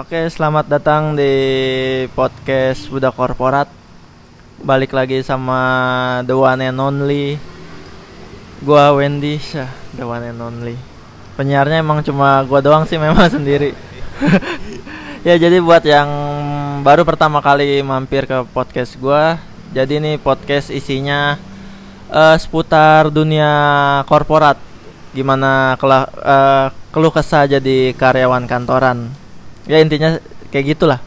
Oke, selamat datang di podcast Budak Korporat. Balik lagi sama The One and Only. Gua Wendy, Syah, The One and Only. Penyiarnya emang cuma gua doang sih memang sendiri. ya jadi buat yang baru pertama kali mampir ke podcast gua, jadi nih podcast isinya eh, seputar dunia korporat. Gimana kela- eh, keluh kesah jadi karyawan kantoran ya intinya kayak gitulah.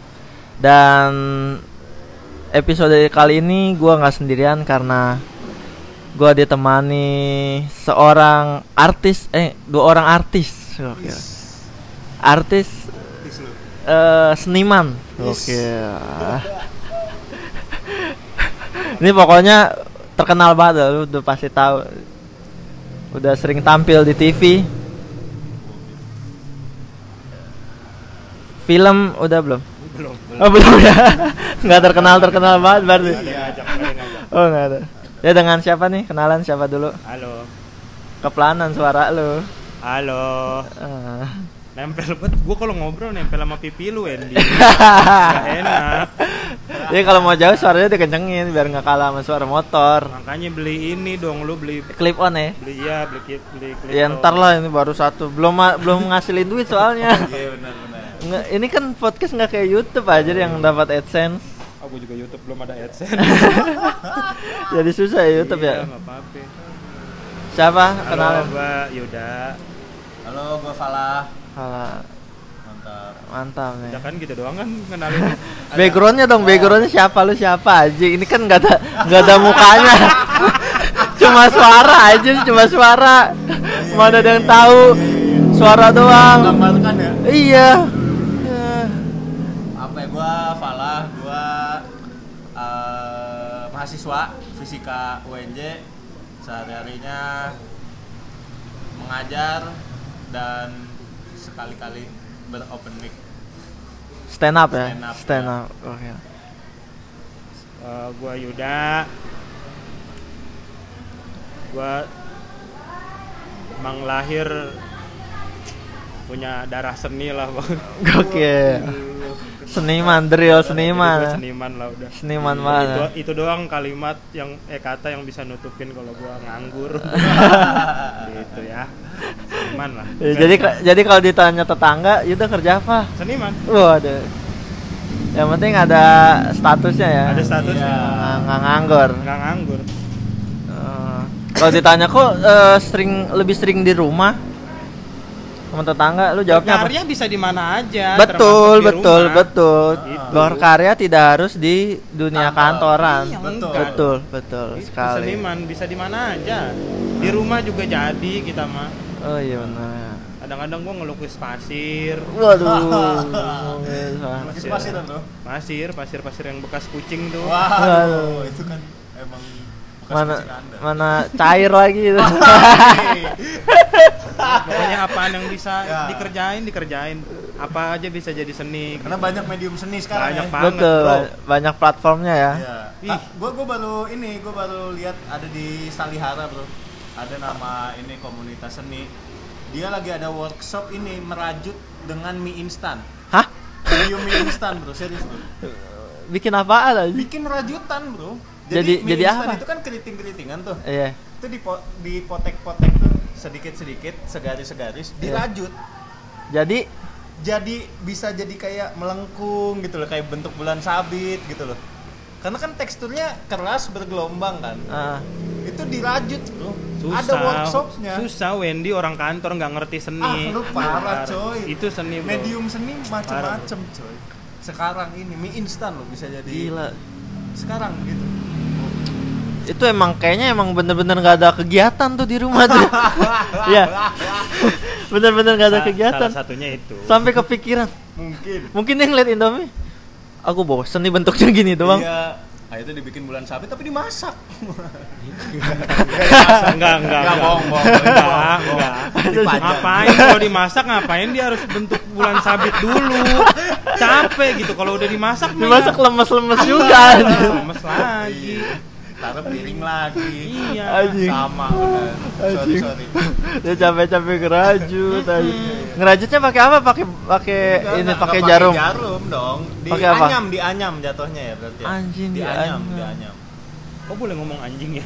Dan episode kali ini gua nggak sendirian karena gua ditemani seorang artis eh dua orang artis. Oke. artis eh, seniman. Oke. Ini pokoknya terkenal banget lu udah pasti tahu. Udah sering tampil di TV film udah belum belum Oh belum ya, nggak terkenal terkenal banget berarti. yang ngajak Oh nggak ada. Ya dengan siapa nih? Kenalan siapa dulu? halo Kepelanan suara lu. halo Ah. Nempel bet gua kalau ngobrol nempel sama pipi lu Andy Gak enak Jadi kalau mau jauh suaranya dikencengin biar nggak kalah sama suara motor. makanya beli ini dong lu beli Clip on ya. beli iya beli kit beli klip Ya ntar lah ini baru satu. Belum belum ngasilin duit soalnya. Iya benar benar. Nggak, ini kan podcast nggak kayak YouTube aja yang dapat AdSense. aku juga YouTube belum ada adsense Jadi susah ya YouTube iya, ya. nggak apa-apa Siapa? halo Kenalan. gua Yuda Halo, gua Falah. Alah, Mantap. mantap nih. ya kan gitu doang kan kenalin Backgroundnya dong, backgroundnya siapa lu siapa aja? Ini kan nggak ada nggak ada mukanya, cuma suara aja, cuma suara. Mana ada yang tahu? Suara doang. Gambarkan ya. Iya. Ya. Apa ya gua Falah, gua eh, mahasiswa fisika UNJ. Sehari-harinya mengajar dan sekali-kali beropen mic. Stand up ya. Stand up, Stand ya. up. Oke. Eh, gua Yuda gua emang lahir punya darah seni lah bang Oke. Seniman, drill Jadi seniman. ya. seniman lah udah Seniman itu, banget. itu doang kalimat yang eh kata yang bisa nutupin kalau gua nganggur gitu ya seniman lah Ya, jadi jadi kalau ditanya tetangga, Yuda kerja apa? seniman ada. Yang penting ada statusnya ya. ada statusnya Nggak- nggak nganggur. nggak nganggur Eh, kalau ditanya kok eh, sering lebih sering di rumah sama tetangga, lu jawabnya apa? karya bisa di mana aja Betul, betul, rumah. betul. Gitu. Berkarya tidak harus di dunia Kantor. kantoran. Iya, Betul. enggak. Betul, betul Itu sekali. seniman bisa di mana aja di rumah juga jadi kita mah Oh iya benar. kadang-kadang gua ngelukis pasir Waduh. ngomongin soal- Lukis pasiran lo. pasir pasir pasir yang bekas kucing tuh Waduh, itu kan emang bekas Mana kucing Anda. mana cair lagi itu. pokoknya apaan yang bisa Ya. dikerjain dikerjain apa aja bisa jadi seni Karena banyak medium seni sekarang Banyak ya. banget. Betul, bro. banyak platformnya ya. Iya. Ih. Ah, gua gua baru ini, gua baru lihat ada di Salihara, Bro. Ada nama ini komunitas seni. Dia lagi ada workshop ini merajut dengan mie instan. Hah? Medium mie instan, Bro. Serius, Bro. Bikin apaan aja? Bikin rajutan, Bro. Jadi- mie jadi instan apa? itu kan keriting-keritingan tuh. Iya. Itu dipo- dipotek-potek tuh sedikit-sedikit, segaris-segaris, Iya. dirajut. Jadi Jadi bisa jadi kayak melengkung gitu loh, kayak bentuk bulan sabit gitu loh. Karena kan teksturnya keras bergelombang kan. ah, itu dirajut bro susah ada workshopnya susah Wendy orang kantor nggak ngerti seni ah lu parah coy itu seni bro. medium seni macam-macam coy sekarang ini mie instan lo bisa jadi gila. sekarang gitu Itu emang kayaknya emang bener-bener nggak ada kegiatan tuh di rumah tuh. Iya. bener-bener nggak ada Sa- kegiatan. salah satunya itu Sampai kepikiran. mungkin Mungkin dia ngeliat Indomie. Aku bosen nih bentuknya gini doang. iya itu dibikin bulan sabit tapi dimasak. Enggak enggak Enggak, bohong, bohong. enggak enggak. Ngapain kalau dimasak ngapain dia harus bentuk bulan sabit dulu? Capek gitu kalau udah dimasak Dimasak ya lemes-lemes juga. lemes lagi taruh piring lagi Iya. Anjing. sama bener sorry sorry Dia capek-capek ngerajut aja. Ngerajutnya pakai apa? Pakai pakai ini pakai jarum. jarum dong di Pakai apa? anyam di anyam jatuhnya ya berarti ya? Anjing, di di anyam anyam. di anyam Kok boleh ngomong anjing ya?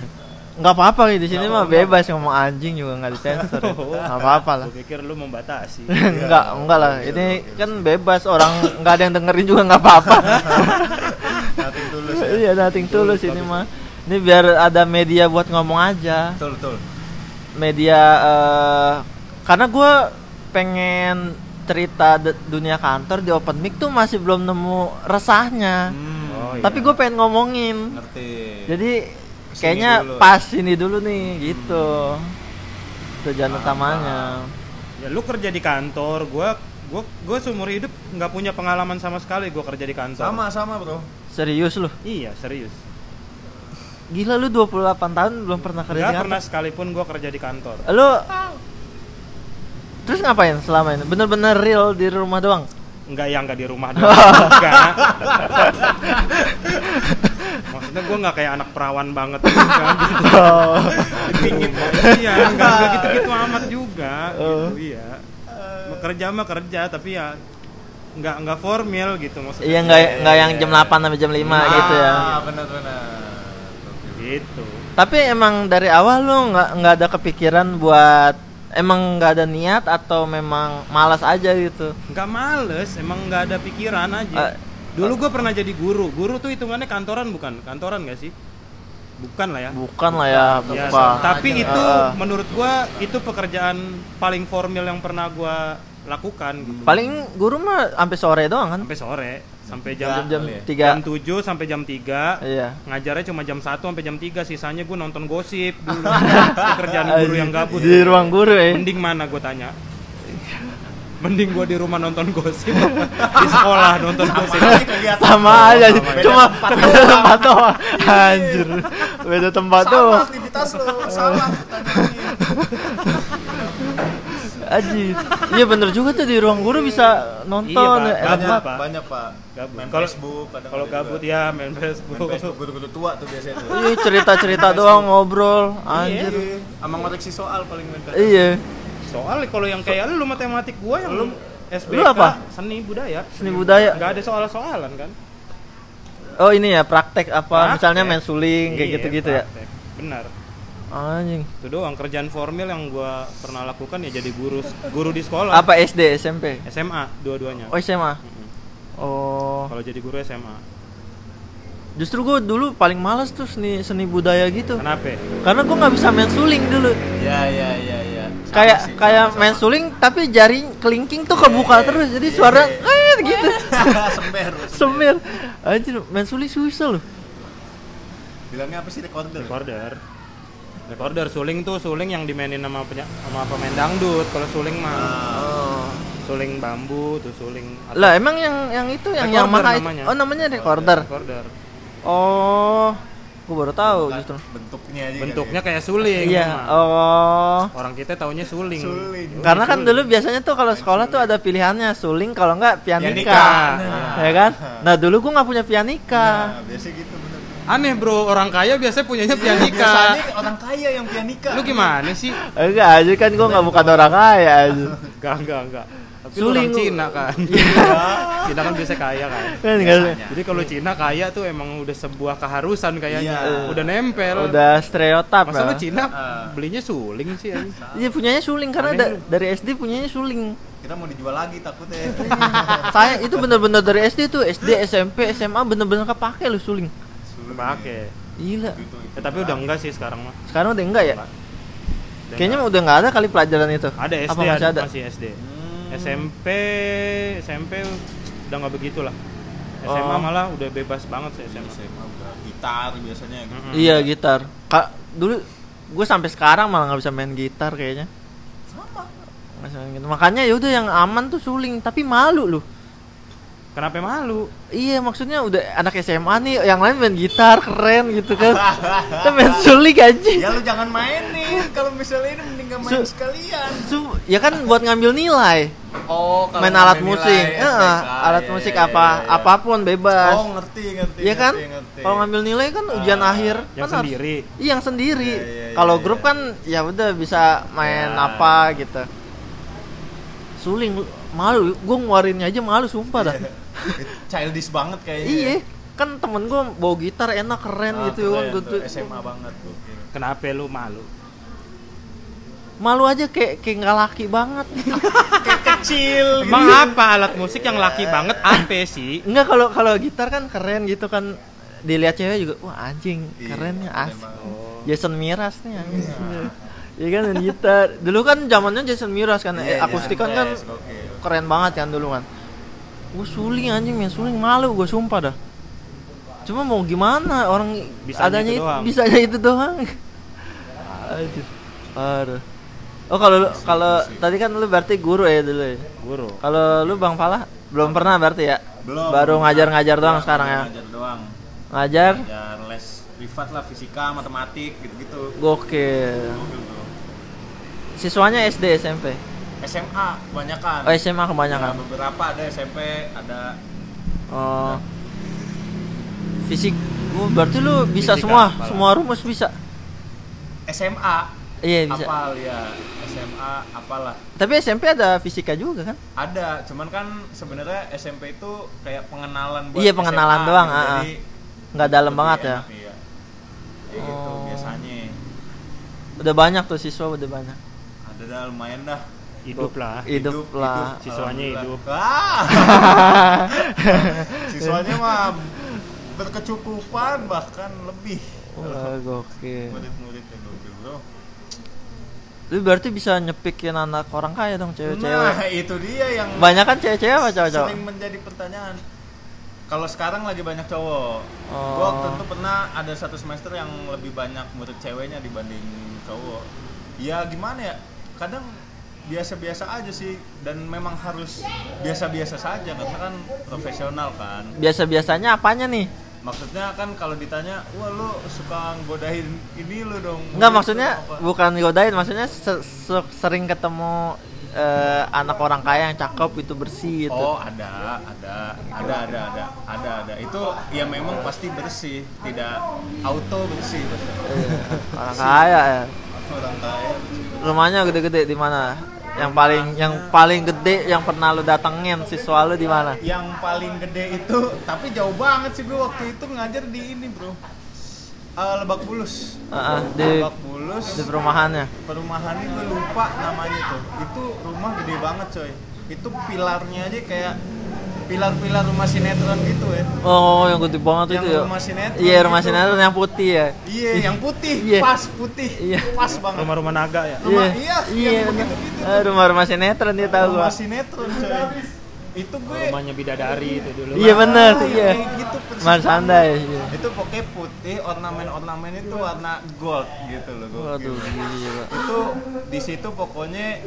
Nggak apa-apa di sini Nggak mah bebas ngomong anjing juga nggak disensor. ya. Nggak apa-apa lah. Gue pikir lu membatasi. enggak, oke, enggak lah. oke, Ini oke. kan bebas orang nggak ada yang dengerin juga nggak apa-apa. nothing tulus ya Iya, nothing tulus ini mah. Ini biar ada media buat ngomong aja. betul betul Media eh karena gue pengen cerita dunia kantor di open mic tuh masih belum nemu resahnya. Hmm, Oh, iya. Tapi gue pengen ngomongin. ngerti Jadi Ke sini kayaknya dulu. pas ini dulu nih gitu. Tujuan Paham, utamanya. Ya lu kerja di kantor, gua gua gua seumur hidup nggak punya pengalaman sama sekali gua kerja di kantor. sama sama bro Serius lu? Iya, serius. Gila lu 28 tahun belum pernah kerja di pernah sekalipun gua kerja di kantor. Lu Terus ngapain selama ini? Bener-bener real di rumah doang? Enggak yang enggak di rumah doang. Enggak. Maksudnya gua nggak kayak anak perawan banget juga gitu. Oh. Iya, enggak enggak gitu-gitu amat juga Oh. gitu, iya. Kerja mah kerja tapi ya nggak nggak formal gitu maksudnya. Iya nggak nggak yang jam 8 sampai jam 5 gitu ya. ah benar benar Gitu. Tapi emang dari awal lu nggak nggak ada kepikiran buat emang nggak ada niat atau memang malas aja gitu. nggak males emang nggak ada pikiran aja Eh, dulu gue pernah jadi guru guru tuh hitungannya kantoran bukan kantoran nggak sih bukan lah ya Bukan lah ya, Ya, tapi aja. itu Ah. menurut gua itu pekerjaan paling formal yang pernah gua lakukan gitu. Paling guru mah sampai sore doang kan? sampai sore sampai jam Jam kali ya? tiga. jam 7 sampai jam 3 Iya. ngajarnya cuma jam 1 sampai jam 3 sisanya gue nonton gosip dulu pekerjaan guru yang gabut Di ruang guru ya. mending mana gue tanya mending gue di rumah nonton gosip di sekolah nonton gosip kegiatan? Sama aja, Beda cuma tempat beda tempat doang. Anjir. Beda tempat sama doang. aktivitas lo salah Anjir. Iya bener juga tuh di ruang guru bisa nonton. Iya, Pak. Gabut, banget. Pak. banyak pak Gabut. main Kalau- Facebook kadang kalau ada gabut juga. ya main Facebook, main Facebook guru-guru tua tuh biasanya tuh Iya cerita-cerita doang ngobrol. Anjir. Iya, sama ngoreksi soal paling main kadang. Iya. soal kalau yang kayak lu matematik gua yang lu SBK Lu apa? seni budaya Seni budaya. nggak ada soal-soalan kan Oh ini ya praktek apa? Praktek. Misalnya main suling kayak Iya, gitu-gitu ya. benar Anjing. itu doang kerjaan formal yang gua pernah lakukan ya jadi guru guru di sekolah Apa SD, SMP? SMA dua-duanya Oh SMA. Mm-mm. Oh. kalau jadi guru SMA Justru gue dulu paling males tuh seni seni budaya gitu. kenapa Karena gue nggak bisa main suling dulu. Iya iya iya iya. Sama kayak sih, kayak sama-sama. main suling tapi jari kelingking tuh kebuka Iya, terus. Jadi iya, suara iya. eh gitu. sember. Semir. Anjir, main suling susah loh. Bilangnya apa sih recorder? recorder recorder suling tuh suling yang dimainin sama penya- sama pemain dangdut kalau suling mah Ah, Oh. suling bambu tuh suling Lah emang yang yang itu yang Yamaha itu. namanya. Oh namanya recorder. recorder Oh. Gue baru tahu bukan justru. bentuknya aja. bentuknya kali kayak suling Iya. Oh. orang kita taunya suling Suling. Karena kan suling. dulu biasanya tuh kalau sekolah tuh ada pilihannya suling kalau enggak pianika. Pianika. Nah. Ya kan? Nah, dulu gua nggak punya ya. pianika. Nah, biasa gitu. Aneh bro orang kaya biasanya punyanya pianika Biasanya orang kaya yang pianika. lu gimana sih Enggak aja kan gua nggak bukan orang kaya aja. enggak enggak enggak tapi lu Suling orang. Cina kan Cina kan biasa kaya kan Kan Biasanya. jadi kalau Cina kaya tuh emang udah sebuah keharusan kayaknya Iya. udah nempel udah stereotip masa lu ya. Cina Ah. belinya suling sih? Iya punyanya suling karena da- dari SD punyanya suling. Kita mau dijual lagi takutnya. Saya itu bener-bener dari SD tuh SD SMP SMA bener-bener kepake lu suling. Pakai Gila. Gitu, ya, tapi udah enggak sih sekarang mah Sekarang udah enggak ya? Udah Kayaknya enggak. udah nggak ada kali pelajaran itu. ada SD Apa masih ada? masih SD Hmm. SMP SMP udah nggak begitu lah SMA Oh. malah udah bebas banget sih SMA SMA udah gitar biasanya gitu. Mm-mm. Iya gitar. Kak dulu gue sampai sekarang malah nggak bisa main gitar kayaknya. Sama. Gitar. Makanya yaudah yang aman tuh suling tapi malu lu. Kenapa malu? Iya maksudnya udah anak SMA nih yang lain main gitar keren gitu kan. Kita main sulik aja. ya lu jangan main nih kalau misalnya ini mending gak main Su- sekalian Su- ya kan buat ngambil nilai. oh main alat musik. Heeh, alat Iya, musik apa apa pun bebas. oh ngerti ngerti Iya kan? Kalau ngambil nilai kan ujian Ah, akhir Yang kan harus- sendiri. Iya, yang sendiri. Iya, iya, Kalau iya, grup iya. kan ya udah bisa main Ya. apa gitu. Suling malu, gue ngeluarinnya aja malu sumpah dah. Childish banget kayaknya Iya, kan temen gue bawa gitar enak keren Ah, gitu kan keren gitu. tuh, SMA banget tuh Kenapa lu malu? Malu aja kayak kayak nggak laki banget gitu. kecil Emang apa alat musik yang laki banget apa sih? Enggak kalau kalau gitar kan keren gitu kan dilihat cewek juga wah anjing Iya, keren ya asik. emang. Jason Miraz nih anjing. Iya kan gitar. Dulu kan zamannya Jason Miraz kan eh, Iya, akustik kan kan keren banget kan dulu kan. Gue suling anjing main suling malu gue sumpah dah. Cuma mau gimana orang Bisanya adanya itu doang. bisanya itu doang. Aduh. Aduh. Oh kalau lu- kalau tadi kan lu berarti guru ya dulu ya. Guru. Kalau lu Bang Falah belum pernah berarti ya? belum Baru ngajar-ngajar doang Ya, sekarang ya. ngajar doang Ngajar ngajar les privat lah fisika matematik gitu-gitu gokil. Siswanya SD SMP. SMA kebanyakan Oh SMA Ya, kebanyakan. beberapa ada SMP ada Oh. Fisik. Oh, berarti lu bisa Fisika, semua, apalah. semua rumus bisa. SMA Iya bisa. apal ya SMA apalah Tapi SMP ada fisika juga kan? ada cuman kan sebenarnya SMP itu kayak pengenalan buat Iya, pengenalan SMA, doang, gitu. ah, ah. Jadi Nggak dalam banget ya. iya. Gitu Oh. biasanya Udah banyak tuh siswa udah banyak. ada dah lumayan dah Hidup lah. Hidup, lah. Siswanya hidup. Ah. siswanya mah berkecukupan bahkan lebih Wah, gokil. murid-muridnya gokil bro Lu berarti bisa nyepikin anak orang kaya dong cewek-cewek. nah itu dia yang Banyak kan cewek-cewek apa cowok-cowok? sering menjadi pertanyaan kalau sekarang lagi banyak cowok Oh. gua itu pernah ada satu semester yang lebih banyak murid ceweknya dibanding cowok ya gimana ya kadang biasa-biasa aja sih dan memang harus biasa-biasa saja karena kan profesional kan Biasa-biasanya apanya nih? maksudnya kan kalau ditanya wah lu suka godain ini lu dong Enggak Murid maksudnya lu apa?" bukan godain, maksudnya se- se- sering ketemu eh, anak orang kaya yang cakep itu bersih gitu. Oh ada, ada, ada, ada, ada, ada, ada. Itu ya memang pasti bersih, tidak auto bersih. Iya, orang kaya ya. Orang kaya. bersih. Rumahnya gede-gede di mana? Yang paling yang paling gede yang pernah lu datengin siswa lu di mana? Yang paling gede itu, tapi jauh banget sih gue waktu itu ngajar di ini bro. Eh, Lebak Bulus. Heeh, di Lebak Bulus. di perumahannya. Perumahan ini gue lupa namanya tuh. Itu rumah gede banget coy. Itu pilarnya aja kayak pilar-pilar rumah sinetron gitu ya. Oh, yang gede banget Yang itu ya. rumah sinetron Iya, rumah gitu. sinetron yang putih ya. Iya, yang putih, Iya. pas putih, Iya. pas banget. Rumah-rumah naga ya. Rumah- iya, iya, yang bener. begitu-gitu. Eh, rumah-rumah sinetron dia tahu gua. Rumah sinetron coy. Itu gue Rumahnya bidadari itu dulu. Iya bener, Ah, iya. kayak gitu Mas. Andai. Iya. Itu pokoknya putih, ornamen-ornamen itu warna gold gitu loh. gokil. Waduh, gila. Itu di situ pokoknya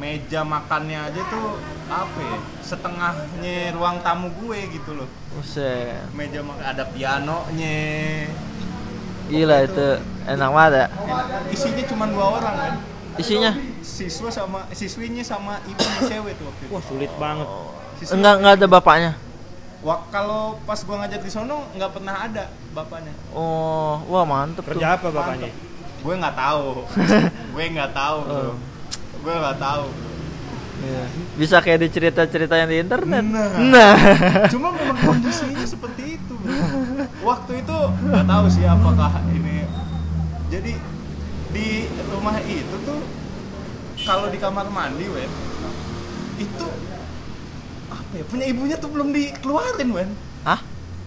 meja makannya aja tuh apa ya? Setengahnya ruang tamu gue gitu loh. Buset. Meja makan ada pianonya. Gila itu enak banget ya. Isinya cuma dua orang kan. Isinya Siswa sama siswinya sama ibunya cewek tuh waktu itu. Wah sulit banget. Siswi- enggak enggak ada bapaknya. Wah, kalau pas gua ngajar di sono nggak pernah ada bapaknya. Oh, wah mantep tuh. Kerja apa bapaknya? Gue nggak tahu. gue nggak tahu, bro. Oh. Gue nggak tahu. Iya. Bisa kayak di cerita-cerita yang di internet. Nah. Nah. Cuma memang kondisinya seperti itu, bro. Waktu itu nggak tahu sih apakah ini. Jadi di rumah itu tuh kalau di kamar mandi, wen, itu apa ya? Punya ibunya tuh belum dikeluarin, wen. Hah?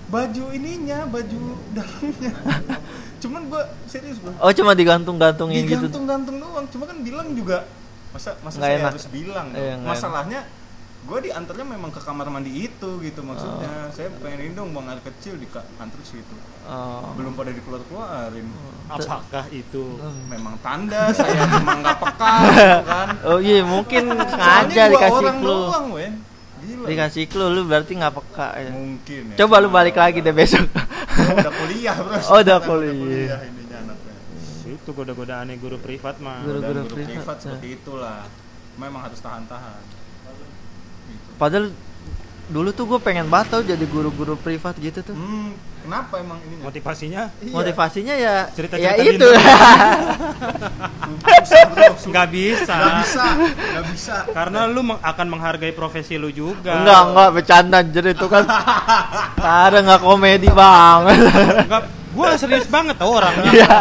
Baju ininya, baju dalamnya. Cuman gua serius, bro. Oh, cuma digantung-gantungin gitu. digantung-gantung doang cuma kan bilang juga masa masa Nggak saya enak. harus bilang dong? Iya, masalahnya gue diantarnya memang ke kamar mandi itu gitu maksudnya Oh. saya pengen ini dong buang air kecil di ka- antar situ Oh. belum pada dikeluar keluarin Apakah itu? memang tanda saya memang nggak peka gitu kan Oh iya, mungkin sengaja dikasih clue. Gila. Dikasih clue lu berarti nggak peka ya. Mungkin ya. Coba lu balik lagi deh besok. Oh, udah kuliah, Bro. Oh, udah kuliah. ininya anaknya. Itu goda-godaannya guru privat mah. Guru- Dan Guru-guru privat, ya. seperti itulah. Memang harus tahan-tahan. Gitu. Padahal dulu tuh gue pengen banget tau jadi guru-guru privat gitu tuh. Hmm, kenapa emang ininya? Motivasinya Iya. Motivasinya ya Cerita-cerita ya itu. Nggak bisa. Nggak bisa, nggak bisa. Karena lu meng- akan menghargai profesi lu juga. enggak, enggak bercanda anjir itu kan. Ada nggak komedi banget. Enggak, gua serius banget tau orangnya. Iya.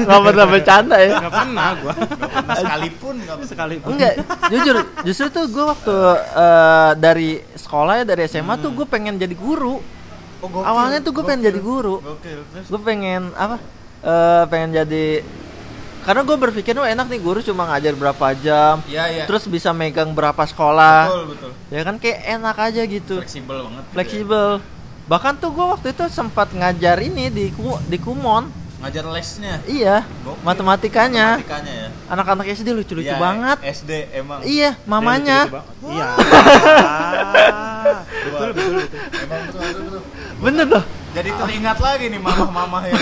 Nggak pernah bercanda ya. Enggak pernah gua. Nggak pernah sekalipun, nggak pernah. Sekali Enggak, jujur, justru tuh gue waktu eh, dari sekolah ya dari SMA tuh gue pengen jadi guru. Oh, gokil, Awalnya tuh gue pengen jadi guru. Gokil. Terus Gue pengen apa? eh pengen jadi karena gue berpikir oh enak nih guru cuma ngajar berapa jam, Iya, iya. terus bisa megang berapa sekolah, betul, betul. ya kan kayak enak aja gitu, Fleksibel banget. gitu ya. Bahkan tuh gue waktu itu sempat ngajar ini di Ku- di Kumon, Ngajar lesnya. iya, Gokil. matematikanya, Matematikanya ya. anak-anak SD lucu-lucu Iya, banget, SD emang. iya, mamanya, Iya. betul, betul, betul. Emang betul, betul, betul. bener loh, Jadi teringat lagi nih mamah-mamah ya.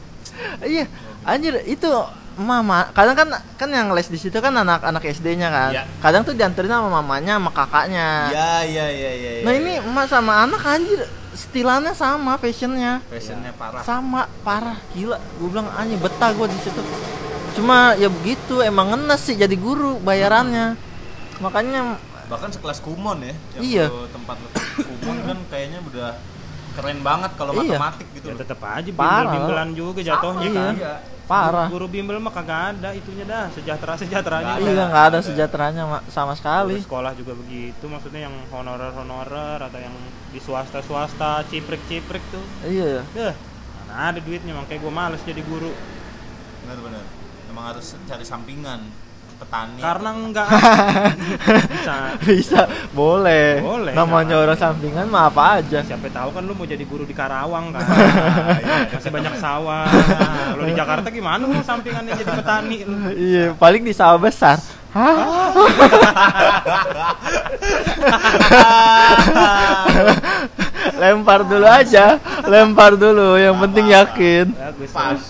iya, anjir itu mama, kadang kan kan yang les di situ kan anak-anak SD-nya kan, Iya. kadang tuh dianterin sama mamanya, sama kakaknya. Iya, iya, iya, iya. Nah iya. ini emak sama anak anjir stilannya sama fashionnya fashionnya parah. sama parah gila gue bilang anjing betah gue di situ cuma ya begitu emang ngenes sih jadi guru bayarannya makanya Bahkan sekelas kumon ya. Yang Iya. tempat kumon kan kayaknya udah keren banget kalau Iya. matematik gitu Ya tetap aja Parah. bimbel-bimbelan juga jatuhnya Iya. kan. Iya. parah Guru bimbel mah kagak ada itunya dah, sejahtera-sejahteranya. Nggak iya ada. nggak ada sejahteranya Ma- sama Guru sekali sekolah juga begitu, maksudnya yang honorer-honorer atau yang di swasta-swasta, ciprik-ciprik tuh. iya Deh, mana ada duitnya, makanya gue males jadi guru. Benar-benar. Emang harus cari sampingan petani. Karena enggak bisa. bisa boleh Boleh, namanya orang sampingan mah apa aja Siapa tahu kan lu mau jadi guru di Karawang kan. iya. Masih banyak sawah. Kalau di Jakarta gimana lu sampingannya jadi petani lu? iya paling di sawah besar Hah? lempar dulu aja lempar dulu yang penting yakin Bagus. Pas.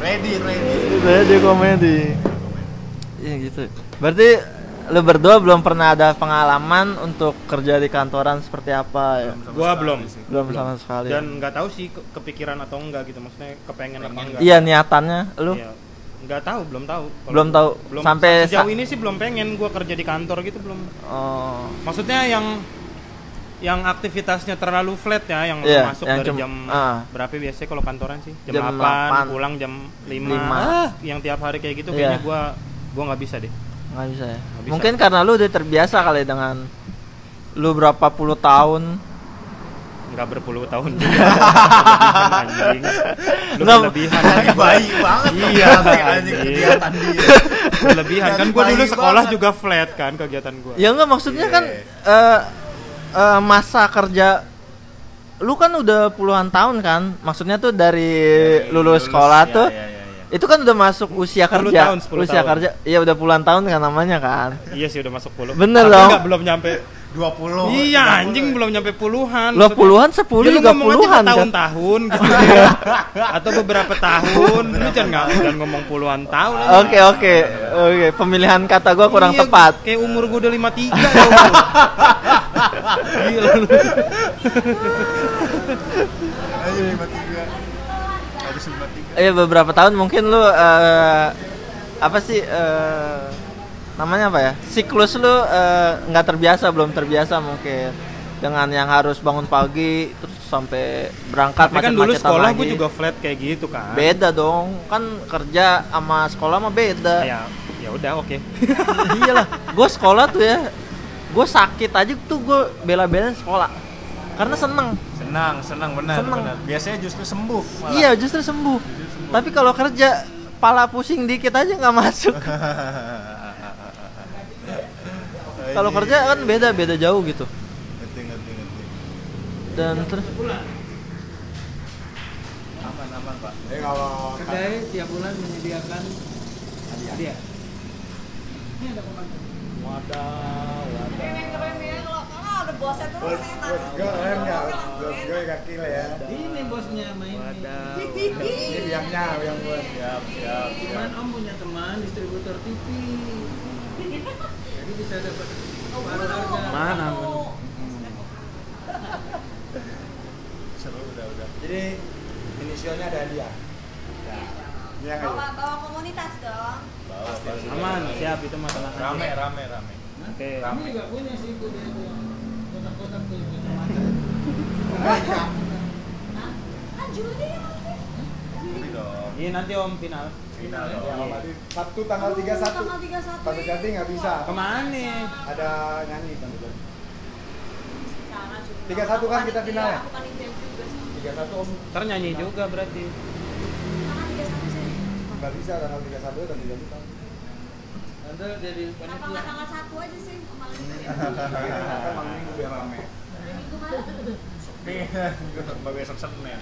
Ready, ready. saya di komedi iya gitu berarti lu berdua belum pernah ada pengalaman untuk kerja di kantoran seperti apa ya sama Gua belum. sih. belum sama sekali Dan nggak tahu sih ke- kepikiran atau enggak gitu, maksudnya kepengen apa Pengen. enggak. iya niatannya lu Iya. Nggak tahu, belum tahu. Belum tahu. Belum Sampai sejauh sa- ini sih belum pengen gua kerja di kantor gitu belum. oh Maksudnya yang yang aktivitasnya terlalu flat ya, yang Iya, masuk yang dari jam ah. berapa biasanya kalau kantoran sih? Jam, Jam 8, 8. pulang jam 5. Lima. Ah, yang tiap hari kayak gitu Iya. kayaknya gua gua nggak bisa deh. nggak bisa ya Nggak bisa. mungkin karena lu udah terbiasa kali dengan lu berapa puluh tahun Nggak berpuluh tahun juga. Anjing. Lu Nggak- berlebihan. Dari bayi banget Iya, berarti anjing anjing. kegiatan dia. Berlebihan kan gua dulu sekolah banget. juga flat kan kegiatan gua. ya enggak maksudnya Iya. kan eh eh, masa kerja lu kan udah puluhan tahun kan maksudnya tuh dari, Dari lulus, sekolah tuh. Itu kan udah masuk usia 10 kerja tahun, 10 usia tahun. kerja iya udah puluhan tahun kan namanya kan Iya sih udah masuk puluh. Bener Tapi dong. nggak, belum nyampe. 20. iya anjing belum nyampe puluhan. lo puluhan sepuluh Ya, juga puluhan kan tahun-tahun gitu atau beberapa tahun lu jangan nggak jangan ngomong puluhan tahun oke oke oke pemilihan kata gua kurang Iya, tepat kayak umur gue udah 53 tau lu. Gila lu. Ayo 53. Harus 53. Iya beberapa tahun mungkin lu eh, apa sih eh, namanya apa ya siklus lu eh, nggak terbiasa belum terbiasa mungkin dengan yang harus bangun pagi terus sampai berangkat Tapi kan dulu sekolah lagi. gue juga flat kayak gitu kan. beda dong kan kerja sama sekolah mah beda Ya, ya udah oke. iyalah gue sekolah tuh ya gue sakit aja tuh gue bela-belain sekolah karena seneng Senang, senang benar, Senang. benar. Biasanya justru sembuh. malah. iya justru sembuh tapi kalau kerja pala pusing dikit aja nggak masuk kalau kerja kan beda beda jauh gitu Ngerti, ngerti, ngerti. dan terus Aman, aman, Pak. Eh kalau Kedai tiap bulan menyediakan hadiah. Wadah, wadah. Bosnya tuh Bos, bos gue keren nggak? Bos gue kaki lah ya. Ini bosnya main Wadah. Ini biangnya, biang bos. Siap, siap, Cuman om punya teman distributor TV. Jadi bisa dapat Oh, harga. Mana. Seru udah udah. Jadi inisialnya ada dia. Ya. Bawa bawa komunitas dong. Bawa. Aman, siap itu mah tenang. Rame, rame, rame. Oke. Kamu juga punya sih punya Kan ya. Ini nanti om final. Final Iya. Tadi Sabtu tanggal 31. Tanggal 31. Tante Jati nggak bisa. Ke mana? Ada nyanyi. Cara Juli. 31 kan kita final ya? Aku panitia juga sih. 31 om Ntar nyanyi juga berarti. Tanggal 31 sih. nggak bisa tanggal 31 Tante Jati kan. Nanti jadi Kenapa panitia. nggak tanggal 1 aja sih? Malam minggu ya. Kan malam minggu biar rame. Minggu malam. Sepi. Mbak besok Senin.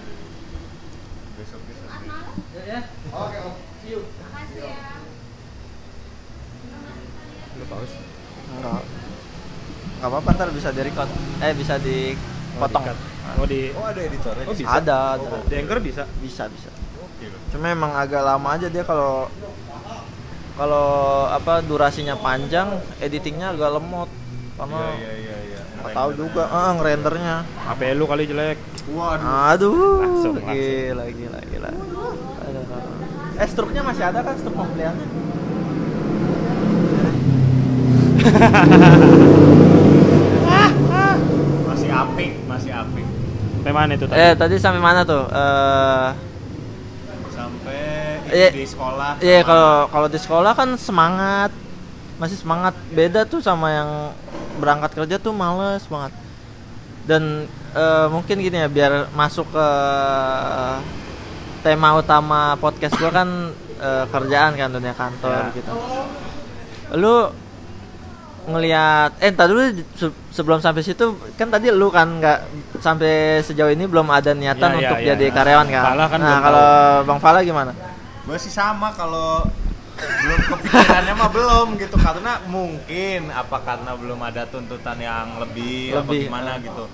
Besok besok. Jumat malam. Ya, ya. Oke om. See you. Makasih ya. Lu paus. Enggak. Enggak apa-apa ntar bisa di record. Eh bisa dipotong. Oh di Oh ada editornya. Oh, di bisa? Ada, ada. di Anchor bisa. Bisa, bisa. Cuma emang agak lama aja dia kalau kalau apa durasinya panjang, editingnya agak lemot. Karena Iya iya iya. nggak tahu juga, eh ngerendernya. HP lu kali jelek. Waduh. Aduh, Langsung, langsung. gila, gila, gila. Aduh. Eh struknya masih ada kan struk pembeliannya? Masih apik, masih apik. Sampai mana itu tadi? Eh tadi sampai mana tuh? Eh Sampai Iya. di sekolah. Iya kalau kalau di sekolah kan semangat masih semangat beda tuh sama yang berangkat kerja tuh males banget dan eh, mungkin gini ya biar masuk ke tema utama podcast gua kan eh, kerjaan kan dunia kantor Ya. gitu lu ngelihat eh entar dulu se- sebelum sampai situ kan tadi lu kan nggak sampai sejauh ini belum ada niatan Ya, ya, untuk ya. jadi karyawan kan Fala kan nah kalau bang Fala gimana gue sih sama kalau belum kepikirannya mah belum gitu. Karena mungkin apa karena belum ada tuntutan yang lebih, apa Lebih, gimana ah. gitu.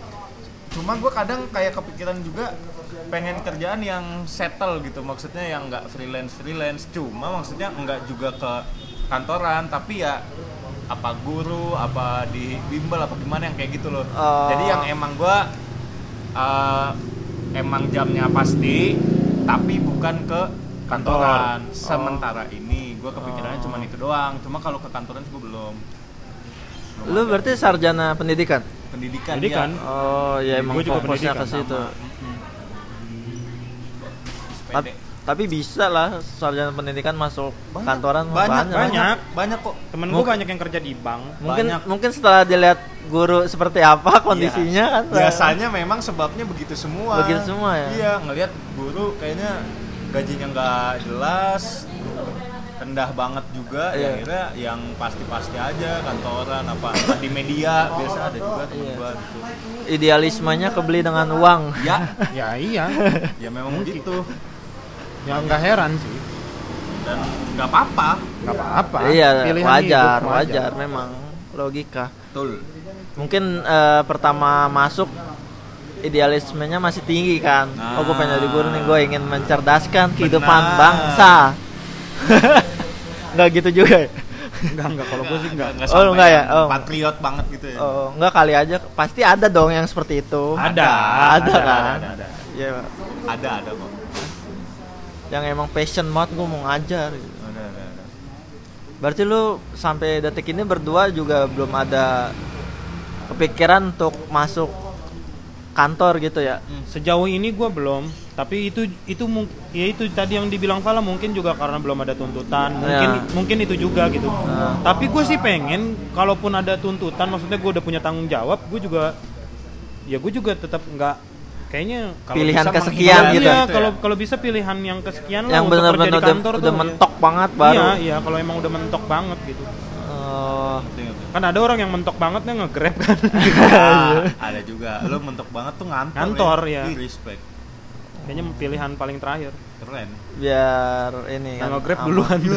Cuma gue kadang kayak kepikiran juga pengen kerjaan yang settle gitu. Maksudnya yang nggak freelance freelance. Cuma maksudnya nggak juga ke kantoran tapi ya apa guru apa di bimbel apa gimana yang kayak gitu loh. Oh. jadi yang emang gue emang jamnya pasti tapi bukan ke kantoran Oh. sementara ini gue kepikirannya Oh. cuma itu doang cuma kalau ke kantoran gue belum Belum Lu ada. berarti sarjana pendidikan? pendidikan, Pendidikan. ya. Oh, ya emang Gua juga fokusnya ke situ. sama. Tapi, tapi bisa lah sarjana pendidikan masuk Banyak, kantoran banyak, banyak. banyak. banyak kok Temen gua banyak yang kerja di bank. Mungkin Banyak. mungkin setelah dilihat guru seperti apa kondisinya Iya. kan. biasanya memang sebabnya begitu semua Begitu semua ya? iya ngelihat guru kayaknya gajinya nggak jelas rendah banget juga Iya. ya akhirnya yang pasti-pasti aja kantoran apa di media biasa ada juga temen Iya. gua gitu idealismenya kebeli dengan uang. ya Ya iya. ya memang gitu ya nggak heran sih. dan nggak apa-apa Nggak apa-apa. iya, Pilihan wajar, hidup, wajar, memang logika. betul Mungkin eh, pertama masuk idealismenya masih tinggi kan. Oh, gue pengen jadi guru nih, gue ingin mencerdaskan kehidupan Benar. bangsa. Nggak gitu juga ya? Enggak enggak kalau gua sih enggak. nggak Oh, sampai nggak ya? yang Oh. patriot banget gitu ya Oh, enggak kali aja. Pasti ada dong yang seperti itu. Ada, ada, kan? ada, ada. Iya, ada ada kok yang emang passion banget gue mau ngajar gitu. ada ada, ada. Berarti lu sampai detik ini berdua juga belum ada kepikiran untuk masuk kantor gitu ya? Sejauh ini gua belum, tapi itu itu ya itu tadi yang dibilang Fala mungkin juga karena belum ada tuntutan. Mungkin Ya. mungkin itu juga gitu. Nah. Tapi gue sih pengen kalaupun ada tuntutan maksudnya gue udah punya tanggung jawab, gue juga ya gue juga tetap nggak kayaknya kalau Pilihan bisa kesekian gitu. Gitu ya? kalau kalau bisa pilihan yang kesekian lah yang untuk kerja benar-benar di udah, kantor udah tuh, ya. mentok banget baru. Iya, iya, kalau emang udah mentok banget gitu. Oh. Kan ada orang yang mentok banget nih nge-grab kan. Ah, ada juga lu mentok banget tuh ngantor Ngantor, ya. Ih, respect Kayaknya pilihan paling terakhir. keren biar ini Yang kan. nge-grab duluan.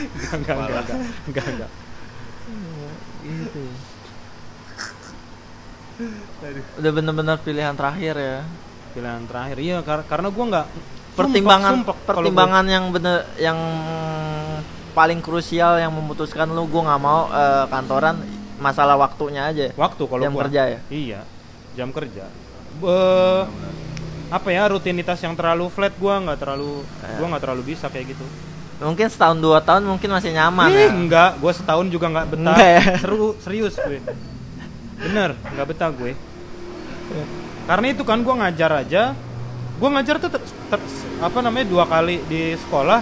Enggak, enggak, enggak, enggak, enggak, enggak. Gitu. ya. Udah bener-bener pilihan terakhir ya. pilihan terakhir iya kar- karena gua nggak Pertimbangan sumpek kalau pertimbangan yang bener yang paling krusial yang memutuskan lu gua nggak mau eh, kantoran masalah waktunya aja. waktu kalau jam gua kerja ya? iya jam kerja Be- apa ya rutinitas yang terlalu flat gua nggak terlalu Eh. gua nggak terlalu bisa kayak gitu Mungkin setahun dua tahun mungkin masih nyaman Ih, ya. enggak gua setahun juga nggak betah Enggak ya? seru serius gue bener nggak betah gue karena itu kan gua ngajar aja gua ngajar tuh ter- ter- apa namanya dua kali di sekolah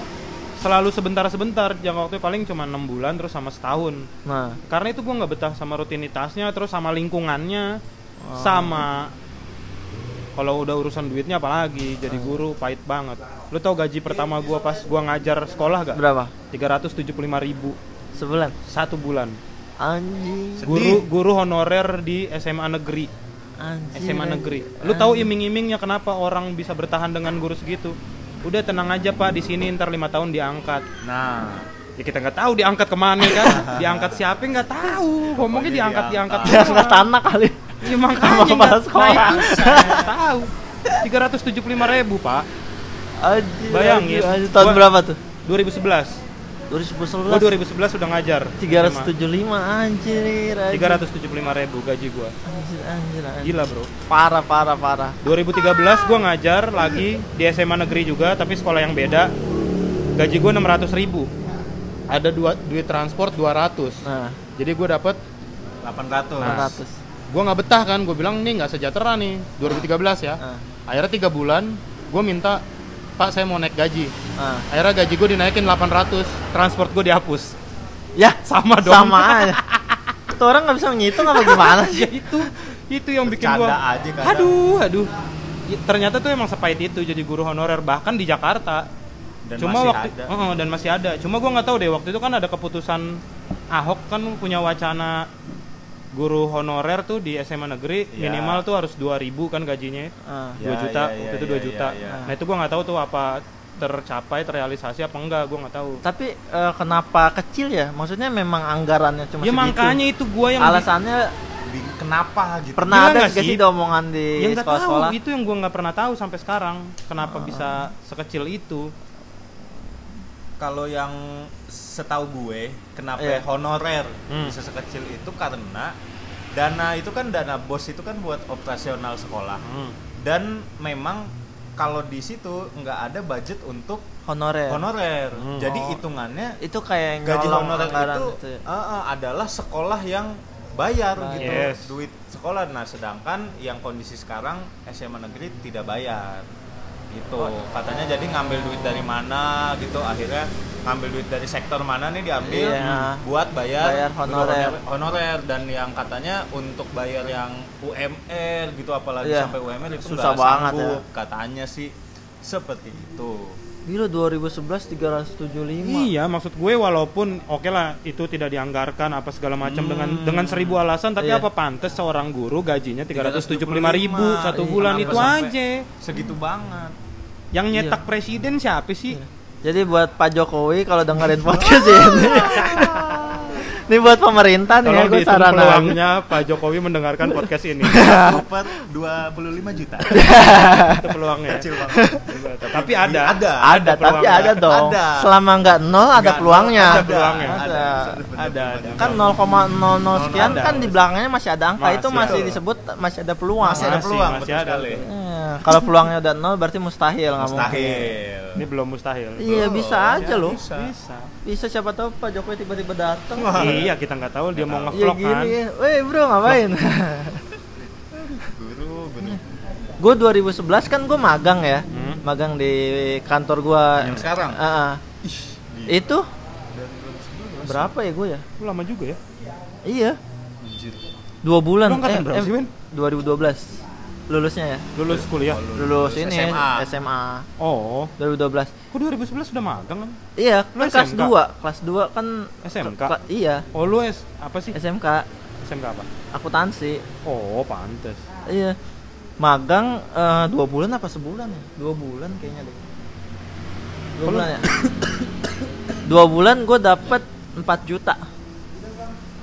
selalu sebentar-sebentar jangka waktu paling cuma enam bulan terus sama setahun Nah, karena itu gue nggak betah sama rutinitasnya terus sama lingkungannya Oh. sama kalau udah urusan duitnya apalagi Oh. jadi guru pahit banget lu tau gaji pertama gua pas gua ngajar sekolah gak berapa? 375.000 ribu Sebulan. satu bulan Anjing. Guru guru honorer di SMA negeri Anjing. SMA negeri lu tahu iming-imingnya kenapa orang bisa bertahan dengan guru segitu udah tenang aja pak di sini ntar lima tahun diangkat Nah, ya kita nggak tahu diangkat ke mana kan diangkat siapa nggak tahu ngomongnya Pokoknya diangkat diangkat diangkat. Tanah kali. Ya makanya nggak- sekolah. Nah, itu saya nggak tahu. 375 ribu pak. Anjing. Bayangin. anjing. Tahun Gua- berapa tuh? 2011. 2011. Gua 2011 sudah ngajar. 375 anjir. anjir. 375 ribu gaji gua. Anjir, anjir, anjir. Gila bro. Parah, parah, parah. 2013 gua ngajar lagi di SMA negeri juga tapi sekolah yang beda. Gaji gua 600 ribu. Ada dua duit transport 200. Nah, Jadi gua dapat 800. Nah. 400. gua nggak betah kan. Gue bilang nih nggak sejahtera nih. 2013 ya. Nah, Akhirnya tiga bulan gue minta Pak saya mau naik gaji. nah. Akhirnya gaji gue dinaikin 800, transport gue dihapus. Ya, Sama dong. sama aja. Tuh orang nggak bisa ngitung apa gimana sih? ya itu itu yang bikin aja kadang. aduh aduh Ya, ternyata tuh emang sepahit itu jadi guru honorer bahkan di Jakarta Dan cuma masih waktu ada. Heeh, dan masih ada cuma gua nggak tahu deh waktu itu kan ada keputusan Ahok kan punya wacana guru honorer tuh di SMA negeri Ya. minimal tuh harus 2000 kan gajinya Ah. 2 Ya, juta ya, ya, waktu itu ya, 2 ya, juta ya. nah itu gua nggak tahu tuh apa tercapai terrealisasi apa enggak gua nggak tahu Tapi eh, kenapa kecil ya? Maksudnya memang anggarannya cuma ya segitu. makanya itu gua yang Alasannya Kenapa gitu? pernah Gila ada nggak nggak sih? omongan di ya nggak tahu sekolah-sekolah? itu yang gua nggak pernah tahu sampai sekarang kenapa bisa sekecil itu Kalau yang setahu gue, kenapa Iya. honorer Hmm. bisa sekecil itu karena dana itu kan dana bos itu kan buat operasional sekolah. Hmm. Dan memang kalau di situ nggak ada budget untuk Honorer. honorer. Hmm. Jadi Oh. hitungannya Itu kayak gaji honorer itu gitu ya. eh, eh, adalah sekolah yang bayar Bayar. gitu Yes. duit sekolah nah sedangkan yang kondisi sekarang SMA negeri tidak bayar gitu katanya jadi ngambil duit dari mana gitu akhirnya ngambil duit dari sektor mana nih diambil Iya. buat bayar, Bayar honorer. honorer dan yang katanya untuk bayar yang UMR gitu apalagi Iya. sampai UMR itu Susah banget ya. sanggup katanya sih seperti itu Gila 2011 375. Iya, maksud gue walaupun oke lah itu tidak dianggarkan apa segala macam Hmm. dengan dengan seribu alasan, tapi Iya. apa pantas seorang guru gajinya 375 ribu satu Iya, bulan itu aja. segitu banget Yang nyetak Iya. presiden siapa sih? Jadi buat Pak Jokowi kalau dengerin podcast ini. ini buat pemerintah nih ya Tolong gue dihitung saran peluangnya Pak Jokowi mendengarkan podcast ini. Super 25 juta itu peluangnya. kecil banget Tapi ada. ada Ada, tapi ada dong. Ada. Selama nggak nol ada peluangnya. ada peluangnya. Ada. Ada, ada. Kan 0,00 sekian Ada. kan di belakangnya masih ada angka itu Masih. disebut masih ada peluang. masih ada peluang masih ada. Eh, kalau peluangnya udah nol berarti mustahil nggak mungkin. mustahil Ini belum mustahil. Iya bisa aja loh. bisa. Bisa. Siapa tahu Pak Jokowi tiba-tiba datang. Iya, kita nggak tahu dia mau Iya ngevlog kan. gini, weh bro ngapain? guru guru gue 2011 kan gue magang ya, Hmm. magang di kantor gue. yang sekarang Itu berapa ya gue ya? Itu lama juga ya. Iya, dua bulan. Lu angkatan berapa sih, Ben? 2012 lulusnya ya. Lulus kuliah. Lulus ini SMA. SMA Oh, 2012. kok 2011 sudah magang kan? Iya, Lu kan kelas SMK? 2. Kelas 2 kan SMK? ke- iya, Oh, lu S apa sih? SMK SMK apa? akuntansi. Oh, pantes. Iya. Magang eh, dua bulan apa sebulan ya? Dua bulan kayaknya deh. Dua Kalau- bulan ya. dua bulan gue dapet 4 juta.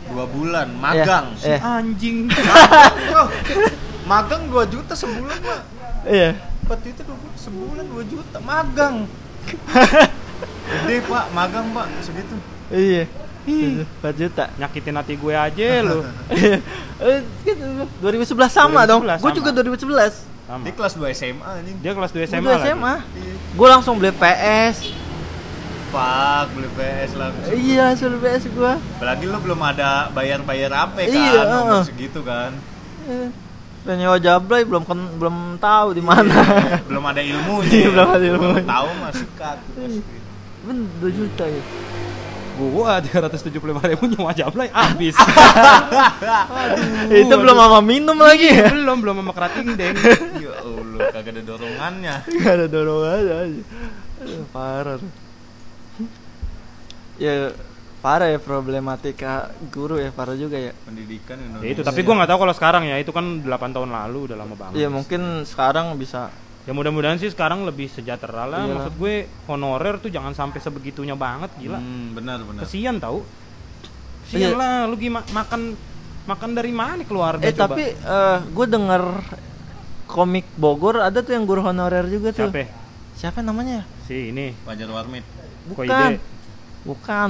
dua bulan magang Eh. Anjing. Magang 2 juta sebulan pak Iya. Waktu itu dua bulan, sebulan 2 juta magang gede pak magang pak segitu Iya. Ih. 4 juta. Nyakitin hati gue aja lu. Eh, gitu. 2011 sama dong. 2011 Gue sama. juga 2011. Sama. dia kelas 2 SMA anjing Dia kelas 2 Gue SMA udah lagi. SMA. Gue langsung beli PS. Pak beli PS langsung Iya, suruh PS gue. apalagi lu belum ada bayar-bayar apa kan Iya, nomor heeh. segitu kan Eh, Udah nyewa Jablay belum kan belum tahu di mana. belum ada ilmunya Iya, ya. belum ada ilmunya. Belum tahu mah sikat Ben 2 juta ya. Gua 375 ribu nyewa jablay habis. itu belum sama minum lagi ya. belum belum sama kerating deng. ya Allah kagak ada dorongannya Gak ada dorongan aja. Aduh, parah. Ya parah ya problematika guru ya parah juga ya. pendidikan Indonesia Ya itu tapi gua nggak tahu kalau sekarang ya itu kan 8 tahun lalu udah lama banget. Iya mungkin sekarang bisa Ya mudah-mudahan sih sekarang lebih sejahtera lah. Iyalah. Maksud gue honorer tuh jangan sampai sebegitunya banget gila. hmm, benar benar Kesian tau. Kesian Iya. lah lu gimana makan makan dari mana keluarga Eh coba. tapi gue denger komik Bogor ada tuh yang guru honorer juga tuh. Siapa? ya? Siapa namanya? Si ini. Wajar Warmit Bukan. Koide. Bukan.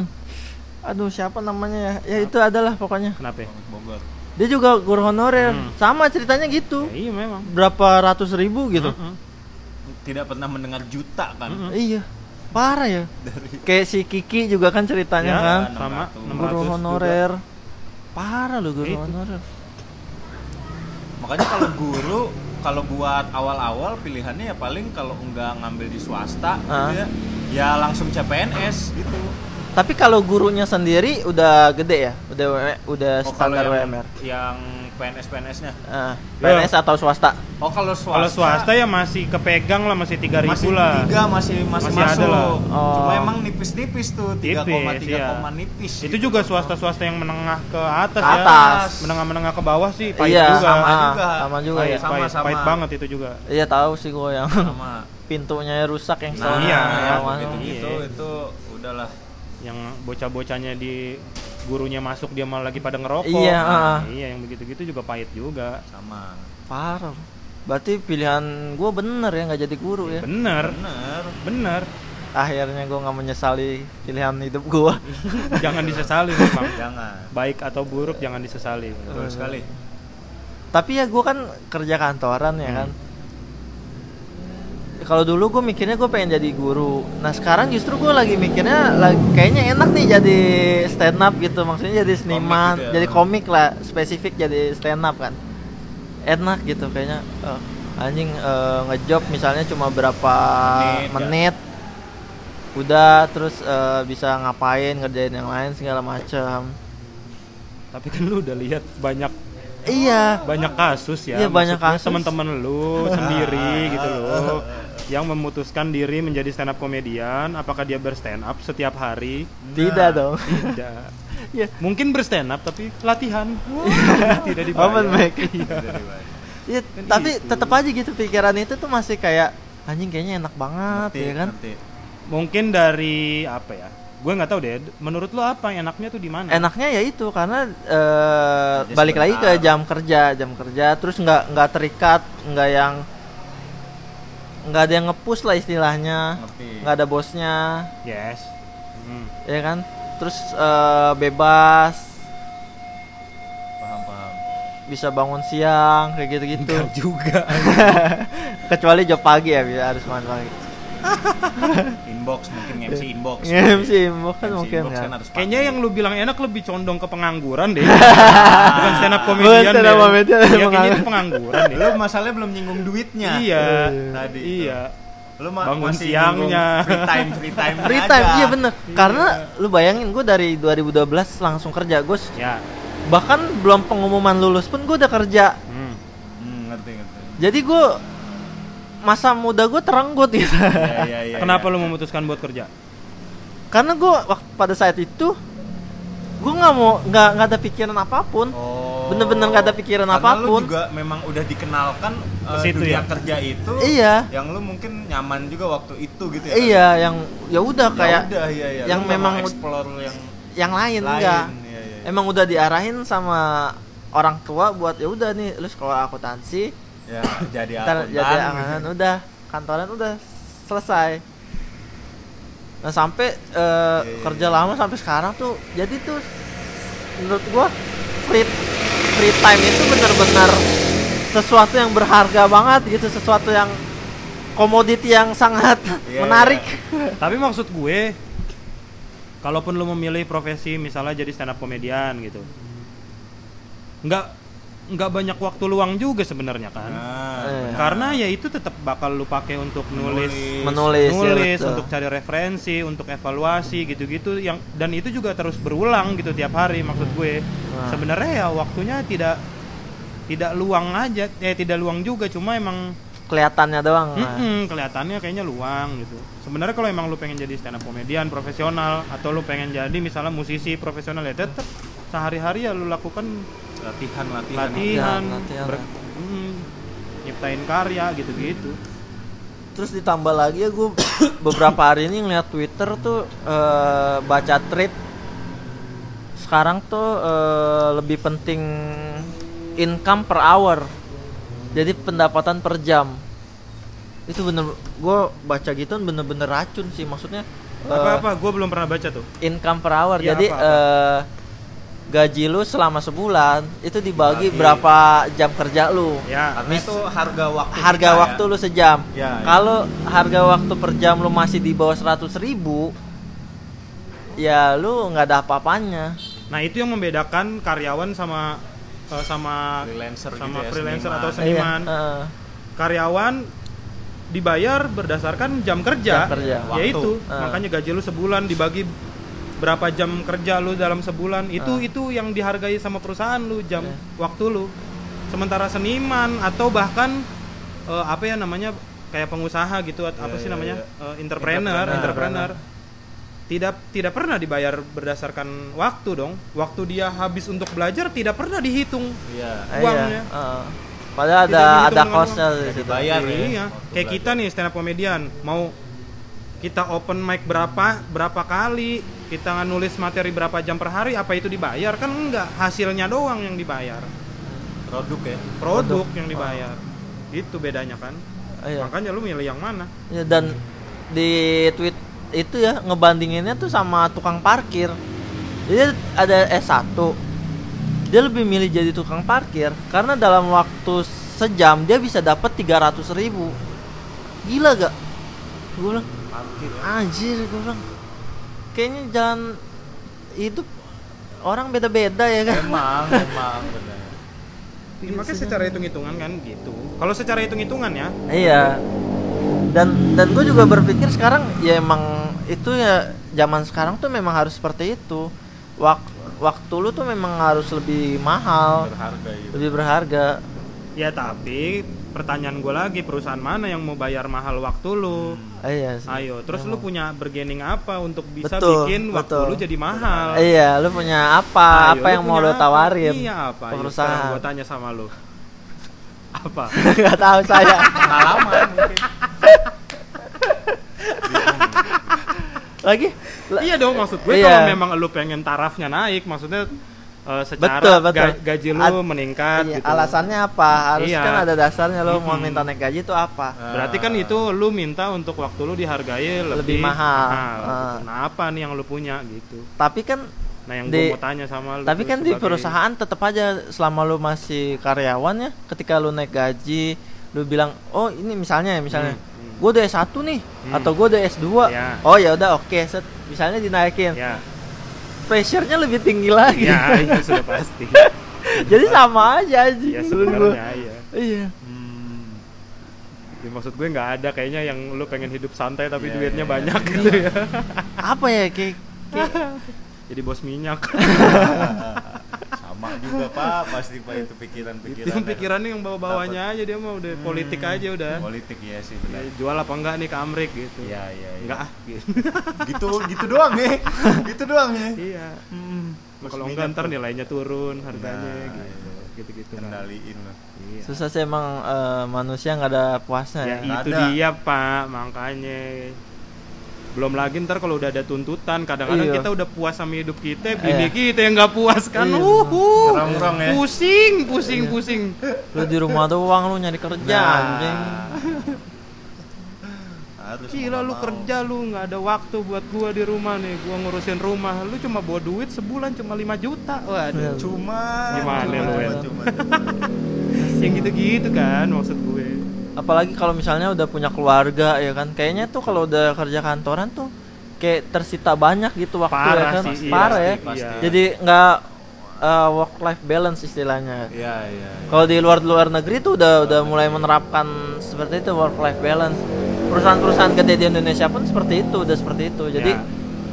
Aduh siapa namanya ya? Ya itu adalah pokoknya. Kenapa? ya? Bogor Dia juga guru honorer. Hmm. Sama ceritanya gitu. Ya, iya memang. Berapa ratus ribu gitu. Mm-mm. tidak pernah mendengar juta kan Mm-mm. Iya. Parah ya. Kayak si Kiki juga kan ceritanya Ya, kan. sama 600 Guru 600 honorer. Parah loh guru Itu. honorer. makanya kalau guru kalau buat awal-awal pilihannya ya paling kalau enggak ngambil di swasta gitu Ah. ya, ya langsung CPNS gitu Tapi kalau gurunya sendiri udah gede ya? Udah udah Oh, standar yang, WMR. yang PNS PNS-nya Ah, PNS atau swasta? oh kalau swasta Kalau swasta ya masih kepegang lah masih 3000 masih lah. tiga masih masih, Masih ada masuk lah. Oh. cuma emang nipis-nipis tuh 3,3 Tipis, iya. nipis Itu gitu. juga swasta-swasta yang menengah ke atas Ke ya. atas. Menengah-menengah ke bawah sih pahit iya, juga. sama Sama juga. Sama juga pahit, ya. Sama, pahit, sama. pahit banget itu juga. Iya tahu sih gue yang sama pintunya rusak yang nah iya, yang gitu Iya. gitu itu udahlah Yang bocah-bocahnya di gurunya masuk dia malah lagi pada ngerokok. Iya, Nah, ah. iya yang begitu-gitu juga pahit juga. sama Parah. Berarti pilihan gue bener ya nggak jadi guru ya. Bener, bener bener. Akhirnya gue nggak menyesali pilihan hidup gue. jangan disesali memang. jangan Baik atau buruk jangan disesali. betul sekali Tapi ya gue kan kerja kantoran ya Hmm. kan. Kalau dulu gue mikirnya gue pengen jadi guru. Nah sekarang justru gue lagi mikirnya lagi, kayaknya enak nih jadi stand up gitu. Maksudnya jadi seniman, gitu ya. jadi komik lah. Spesifik jadi stand up kan. Enak gitu kayaknya. eh, anjing eh, ngejob misalnya cuma berapa Menit, menit. Udah terus eh, bisa ngapain ngerjain yang lain segala macam. Tapi kan lu udah lihat banyak Iya. banyak kasus ya. Iya, banyak kasus. teman-teman lu sendiri gitu loh yang memutuskan diri menjadi stand up komedian. Apakah dia berstand up setiap hari? Tidak dong. Tidak. Iya. Mungkin berstand up tapi latihan. Wah, tidak dibayar. Open mic. Iya. Kan tapi gitu. tetap aja gitu pikiran itu tuh masih kayak anjing kayaknya enak banget Ngerti, ya kan. ngerti. Mungkin dari apa ya? Gue nggak tahu deh. Menurut lu apa yang enaknya tuh di mana? Enaknya ya itu karena eh, Kerja balik lagi ke jam kerja, jam kerja terus nggak nggak terikat, nggak yang nggak ada yang ngepush lah istilahnya, nggak ada bosnya, Yes. Hmm. ya kan. Terus eh, bebas, paham paham bisa bangun siang kayak gitu-gitu. Enggak juga. Kecuali job pagi ya, bisa harus bangun pagi. inbox mungkin MC inbox MC inbox kan MC mungkin inbox kan. kan harus Kayaknya yang lu bilang enak lebih condong ke pengangguran deh. Bukan stand up Bukan komedian stand up deh. comedian, Iya, kayaknya itu pengangguran deh. lu masalahnya belum nyinggung duitnya Iya. Tadi itu. Iya. lu ma- Bangun masih siangnya. free time free time Free time, iya bener. Karena lu bayangin gue dari 2012 langsung kerja, gue Ya. bahkan belum pengumuman lulus pun gue udah kerja. Hmm. hmm, ngerti ngerti Jadi gue masa muda gue terenggut gitu. Iya, iya, iya, Kenapa iya. lu memutuskan buat kerja? Karena gue waktu pada saat itu gue nggak mau nggak nggak ada pikiran apa pun. Oh. Bener-bener nggak ada pikiran Karena apa pun. lu juga memang udah dikenalkan Ke eh, situ dunia ya? kerja itu Iya. yang lu mungkin nyaman juga waktu itu gitu ya Iya, yang ya udah Ya kayak udah, iya, iya. yang Lu memang explore yang yang lain, lain enggak. Iya, iya, iya. emang udah diarahin sama orang tua buat ya udah nih lu sekolah akuntansi Ya, jadi ntar akuntan. jadi akuntan udah kantoran udah selesai nah sampai eh, iya, kerja iya. lama sampai sekarang tuh jadi tuh menurut gua free free time itu benar-benar sesuatu yang berharga banget gitu sesuatu yang komoditi yang sangat Iya, menarik Tapi maksud gue, kalaupun lu memilih profesi misalnya jadi stand up komedian gitu, nggak nggak banyak waktu luang juga sebenarnya kan? Nah, Eh. Karena ya itu tetap bakal lu pakai untuk nulis, menulis, ya, nulis, betul. untuk cari referensi, untuk evaluasi gitu-gitu yang dan itu juga terus berulang gitu tiap hari maksud gue. Nah. Sebenarnya ya waktunya tidak tidak luang aja, eh tidak luang juga cuma emang kelihatannya doang nah. Mm-mm, kelihatannya kayaknya luang gitu. Sebenarnya kalau emang lu pengen jadi stand up komedian profesional atau lu pengen jadi misalnya musisi profesional ya tetap sehari-hari ya lu lakukan latihan latihan. latihan, latihan, ber- mm, nyiptain karya gitu-gitu. Terus ditambah lagi ya gue beberapa hari ini ngeliat Twitter tuh eh, baca tweet sekarang tuh eh, lebih penting income per hour. Jadi pendapatan per jam. Itu bener gue baca gitu bener-bener racun sih maksudnya. eh, Apa-apa gue belum pernah baca tuh. income per hour. Iya, Jadi apa-apa. eh, gaji lu selama sebulan itu dibagi Dibagi. berapa jam kerja lu. Ya, Karena itu harga waktu harga kita, waktu ya. lu sejam. Ya, ya. Kalau harga waktu per jam lu masih di bawah 100 ribu, ya lu nggak ada apa-apanya. nah itu yang membedakan karyawan sama eh, sama freelancer sama gitu ya, freelancer seniman. atau seniman. Iya, heeh. Karyawan dibayar berdasarkan jam kerja, Jam kerja. yaitu Waktu. Ah. makanya gaji lu sebulan dibagi berapa jam kerja lu dalam sebulan itu Ah. itu yang dihargai sama perusahaan lu jam Iya. waktu lu sementara seniman atau bahkan eh, apa ya namanya kayak pengusaha gitu at- apa Iya, sih iya, namanya iya. Eh, entrepreneur Entrepreneur. entrepreneur tidak tidak pernah dibayar berdasarkan waktu dong waktu dia habis untuk belajar tidak pernah dihitung Iya. Eh, uangnya. iya, heeh. Padahal Tidak ada ada costnya uang. di situ. dibayar. ya, iya kayak kita belajar. nih stand up komedian mau kita open mic berapa berapa kali kita nulis materi berapa jam per hari apa itu dibayar kan enggak hasilnya doang yang dibayar produk ya. produk yang dibayar itu bedanya kan Iya. makanya lu milih yang mana Ya, dan di tweet itu ya ngebandinginnya tuh sama tukang parkir. Jadi ada S1. Dia lebih milih jadi tukang parkir karena dalam waktu sejam dia bisa dapat 300 ribu. Gila gak? Gue bilang, Parkir ya. anjir gue bilang. Kayaknya jalan hidup orang beda-beda ya kan. Emang, emang benar. Ya, makanya secara hitung-hitungan kan gitu kalau secara hitung-hitungan ya Iya. Dan dan gue juga berpikir sekarang ya emang itu ya zaman sekarang tuh memang harus seperti itu. Wak waktu lu tuh memang harus lebih mahal, Berharga gitu. lebih berharga. ya tapi pertanyaan gue lagi perusahaan mana yang mau bayar mahal waktu lu Ah, iya sih. ayo terus lu punya bergening apa untuk bisa Betul, bikin waktu betul. lu jadi mahal Iya, lu punya apa? Ayo, apa yang mau lu apa? tawarin? Iya apa? perusahaan? gua tanya sama lu. Apa? Gak tahu saya. Pengalaman mungkin. Lagi? la- iya dong maksud gue Iya. kalau memang lu pengen tarafnya naik, maksudnya eh, secara Betul, betul. ga- gaji lu Ad- meningkat Iya, gitu. alasannya apa? Harus Iya. kan ada dasarnya lu mau Mm-mm. minta naik gaji itu apa? Berarti kan itu lu minta untuk waktu lu dihargai lebih, Lebih mahal. gitu. Ah. Nah, apa nih yang lu punya gitu. Tapi kan Nah, yang Di- gua mau tanya sama lu Tapi kan di perusahaan tetap aja selama lu masih karyawan ya, ketika lu naik gaji, lu bilang, "Oh, ini misalnya ya, misalnya Hmm, hmm. gue udah S1 nih Hmm. atau gue udah S2." Ya. Oh, ya udah oke, set. Misalnya dinaikin. Ya, Pressure-nya lebih tinggi lagi. ya itu sudah pasti. Jadi sama aja aja. ya sebenarnya ya. Iya. Hmm. Ya, maksud gue nggak ada kayaknya yang lu pengen hidup santai tapi Iya, duitnya iya, iya. banyak gitu ya. Apa ya kayak Jadi bos minyak. Sama juga Pak, pasti Pak itu itu pikiran-pikiran. yang pikirannya yang bawa-bawanya aja dia mah udah politik aja udah. politik ya sih Ya, benar. jual apa enggak nih ke Amrik gitu. Iya, iya, iya. Enggak ah gitu. Gitu gitu doang ya. gitu doang ya. iya. Hmm. Kalau enggak ntar nilainya turun harganya Nah, gitu. iya. Gitu-gitu kendaliin lah. Iya. susah sih emang eh, manusia nggak ada puasnya Ya, ya. Itu ada. dia, Pak, makanya. Belum lagi ntar kalau udah ada tuntutan kadang-kadang Iya. kita udah puas sama hidup kita bini Iya. kita yang nggak puas kan Iya, uhuh. Ngerong-ngerong ya. pusing pusing pusing Lu di rumah doang lu nyari kerja Nah. anjing. Harus gila lu mau. kerja lu nggak ada waktu buat gua di rumah nih gua ngurusin rumah lu cuma bawa duit sebulan cuma 5 juta waduh Cuma Gimana cuma, lu, cuma. yang gitu-gitu kan maksud gue Apalagi kalau misalnya udah punya keluarga ya kan. Kayaknya tuh kalau udah kerja kantoran tuh kayak tersita banyak gitu waktu ya Parah kan. sih, iya, Parah ya. pasti, Iya. Jadi nggak work life balance istilahnya. Iya, iya. iya. Kalau di luar luar negeri tuh udah udah mulai menerapkan seperti itu work life balance. Perusahaan-perusahaan gede di Indonesia pun seperti itu, udah seperti itu. Jadi Ya.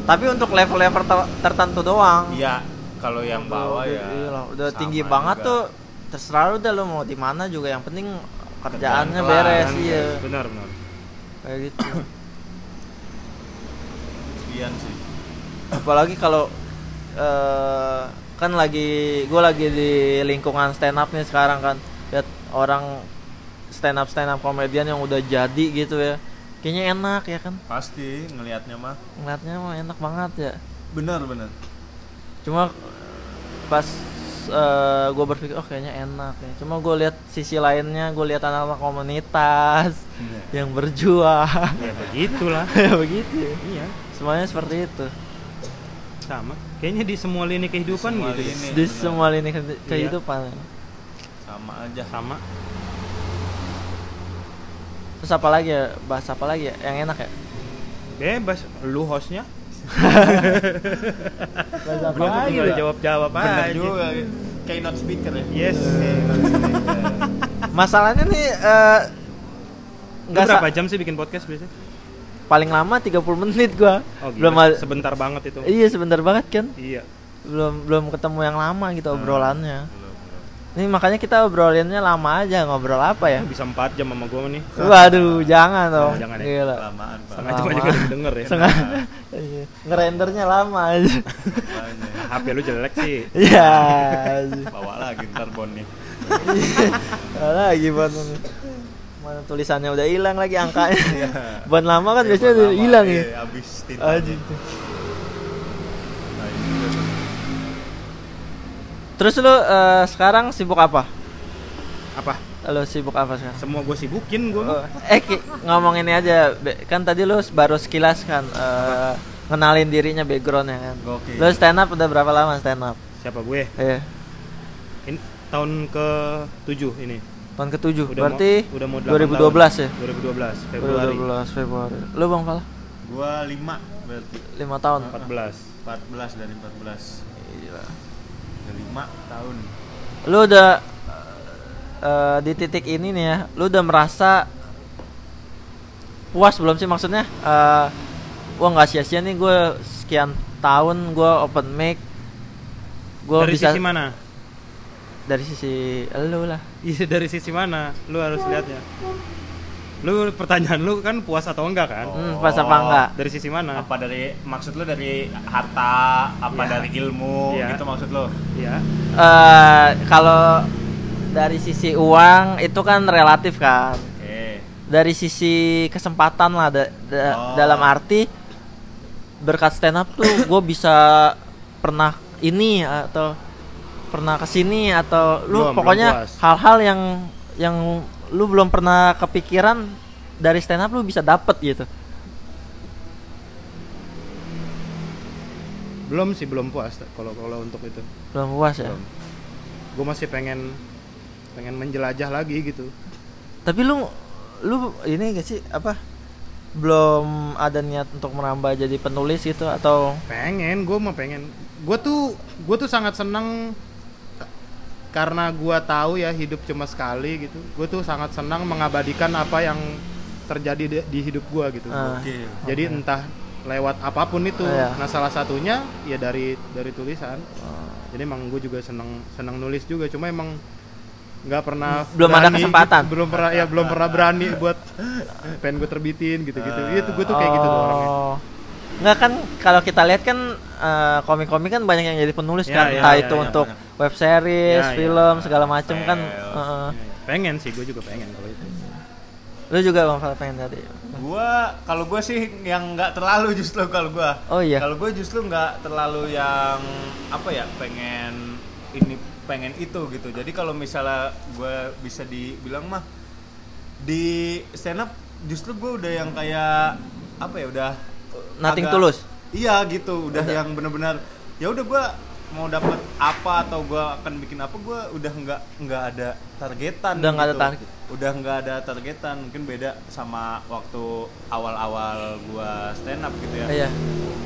tapi untuk level-level ter- tertentu doang. Iya, kalau yang bawah ya. Iya udah tinggi banget juga. tuh. Terserah udah lu mau di mana juga yang penting kerjaannya Kerjaan beres Kan, iya. benar benar Kayak gitu. Sekian sih. Apalagi kalau eh kan lagi gue lagi di lingkungan stand up nih sekarang kan lihat orang stand up stand up komedian yang udah jadi gitu ya kayaknya enak ya kan Pasti ngelihatnya mah. ngeliatnya mah enak banget ya Bener, bener. cuma pas gue berpikir oh kayaknya enak ya. Cuma gue lihat sisi lainnya gue lihat anak-anak komunitas yang berjuang. Ya begitulah. Ya begitu. Ya. iya. Semuanya seperti itu. Sama. Kayaknya di semua lini kehidupan Semua gitu ya. lini. di semua lini ke- kehidupan. Sama aja. sama. Terus apa lagi ya? Bahas apa lagi ya? Yang enak ya? Bebas. Lu hostnya bahas apa lagi tinggal Bang? jawab jawab Bener aja juga. Keynote speaker ya. yes masalahnya nih eh, Lu nggak berapa jam sih bikin podcast biasanya paling lama 30 menit gua oh belum gila sebentar banget itu iya sebentar banget kan iya belum belum ketemu yang lama gitu Hmm. obrolannya. Ini makanya kita obrolinnya lama aja ngobrol apa ya bisa 4 jam sama gua nih waduh jangan dong jangan ya. Gila. Setengah jam aja Lama. yang denger ya Setengah. Iya. ngerendernya lama aja. HP lu jelek sih iya Bawa lagi ntar bon nih. Ada lagi ban ini. mana tulisannya udah hilang lagi angkanya Iya. ban lama kan Iya, biasanya udah hilang iya, ya Abis tinta. Anjing. Nah, ini juga tuh. Terus lu eh, sekarang sibuk apa? Apa? Lu sibuk apa sekarang? Semua gue sibukin gue Oh, eh Ki, ngomong ini aja. Be- kan tadi lu baru sekilas kan eh, ngenalin dirinya backgroundnya kan. Gokil. lu stand up udah berapa lama stand up? Siapa gue? Iya. Ini tahun ke 7 ini. Tahun ketujuh. Udah berarti mau, udah mau 8 2012 ya? 2012 Februari. 2012 Februari. Lu bang Pala Gua 5 berarti. 5 tahun. 14 14 dari 14. Gila. Dari 5 tahun. lu udah eh, di titik ini nih ya lu udah merasa puas belum sih maksudnya? Eh wah nggak sia-sia nih gue sekian tahun gue open mic. Gue dari bisa sisi mana? Dari sisi lu lah. Iya dari sisi mana? Lu harus lihatnya lu pertanyaan lu kan puas atau enggak kan hmm, pas apa enggak dari sisi mana Apa dari maksud lu dari harta, apa Iya. dari ilmu Iya. gitu maksud lu? ya Eh, kalau dari sisi uang itu kan relatif kan Oke. dari sisi kesempatan lah da- da- Oh. dalam arti berkat stand up tuh gue bisa pernah ini atau pernah ke sini atau lu Belum, pokoknya puas. hal-hal yang yang lu belum pernah kepikiran dari stand up lu bisa dapet gitu? Belum sih belum puas kalau kalau untuk itu. Belum puas ya? Gue masih pengen pengen menjelajah lagi gitu. Tapi lu lu ini gak sih apa belum ada niat untuk merambah jadi penulis gitu atau? Pengen gue mah pengen. Gue tuh gue tuh sangat senang karena gue tahu ya hidup cuma sekali gitu gue tuh sangat senang mengabadikan apa yang terjadi di, di hidup gue gitu Ah. Oke. jadi entah lewat apa pun itu Iya. nah salah satunya ya dari dari tulisan Oh. jadi emang gue juga senang senang nulis juga cuma emang nggak pernah Belum ada berani kesempatan. gitu. belum pernah ya belum pernah berani buat pengen gue terbitin gitu gitu itu gue tuh kayak gitu tuh orangnya Oh. Nggak kan kalau kita lihat kan eh, komik-komik kan banyak yang jadi penulis Ya, kan ya, entah ya, itu ya, untuk banyak. Web series, Ya, ya. film segala macam kan. Heeh. pengen sih gue juga pengen kalau itu Lu juga bang pengen tadi. Gua kalau gua sih yang nggak terlalu justru kalau gua. Oh iya. Kalau gue justru nggak terlalu yang apa ya pengen ini pengen itu gitu. Jadi kalau misalnya gue bisa dibilang mah di stand up justru gue udah yang kayak apa ya udah Nothing agak- tulus. Iya gitu, udah Udah. yang bener-bener ya udah gue mau dapat apa atau gue akan bikin apa gue udah nggak nggak ada targetan Udah nggak ada gitu. target. udah nggak ada targetan mungkin beda sama waktu awal-awal gue stand up gitu ya Iya.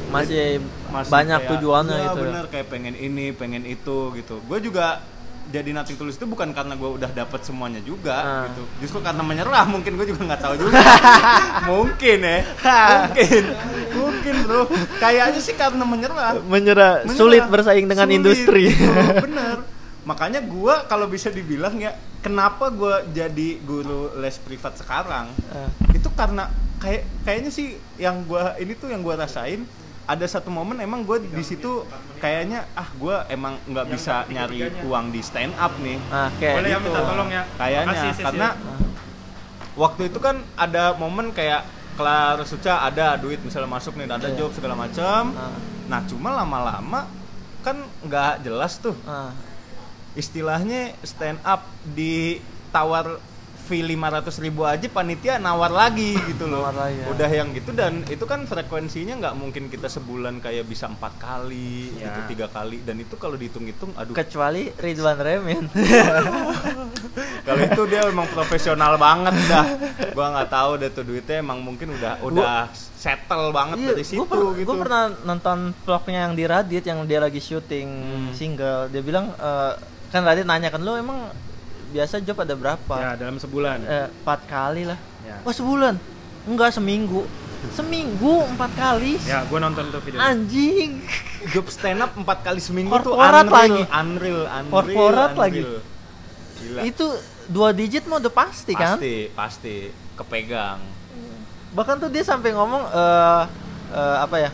Masih, masih banyak kayak, tujuannya iya, gitu. ya. bener kayak pengen ini pengen itu gitu gue juga jadi nating tulus itu bukan karena gue udah dapet semuanya juga Ah. gitu justru karena menyerah mungkin gue juga nggak tahu juga mungkin ya mungkin mungkin bro kayaknya sih karena menyerah Menyerah, Menyerah. sulit bersaing dengan Sulit, industri. gitu, bener makanya gua kalau bisa dibilang ya kenapa gua jadi guru les privat sekarang Eh. itu karena kayak kayaknya sih yang gua ini tuh yang gua rasain ada satu momen emang gue di situ kayaknya ah gua emang nggak bisa nyari uang di stand up nih Ah, kayak Boleh ya gitu. minta tolong ya. kayaknya Makasih, ya. karena waktu itu kan ada momen kayak kelar suca ada duit misalnya masuk nih ada Iya. job segala macam Ah. nah cuma lama-lama kan nggak jelas tuh Ah. istilahnya stand up ditawar fee 500 ribu aja panitia nawar lagi gitu loh Nawar lagi, ya. udah yang gitu dan itu kan frekuensinya nggak mungkin kita sebulan kayak bisa empat kali Ya. gitu tiga kali dan itu kalau dihitung-hitung aduh Kecuali Ridwan Remin. kalau itu dia memang profesional banget dah gua nggak tahu deh tuh duitnya emang mungkin udah udah settle banget Iya, dari situ gua per- gitu gua pernah nonton vlognya yang di Radit yang dia lagi syuting Hmm. single. Dia bilang eh, kan Radit nanya kan lu emang biasa job ada berapa? Ya, dalam sebulan. Eh, empat kali lah. Ya. Wah sebulan? Enggak seminggu. Seminggu empat kali. Ya, gue nonton tuh video. Anjing. job stand up empat kali seminggu tuh Korporat unreal, lagi. unreal, unreal, Korporat unreal. lagi. Gila. Itu dua digit mah udah pasti, kan? pasti pasti kepegang Bahkan tuh dia sampai ngomong eh eh, apa ya?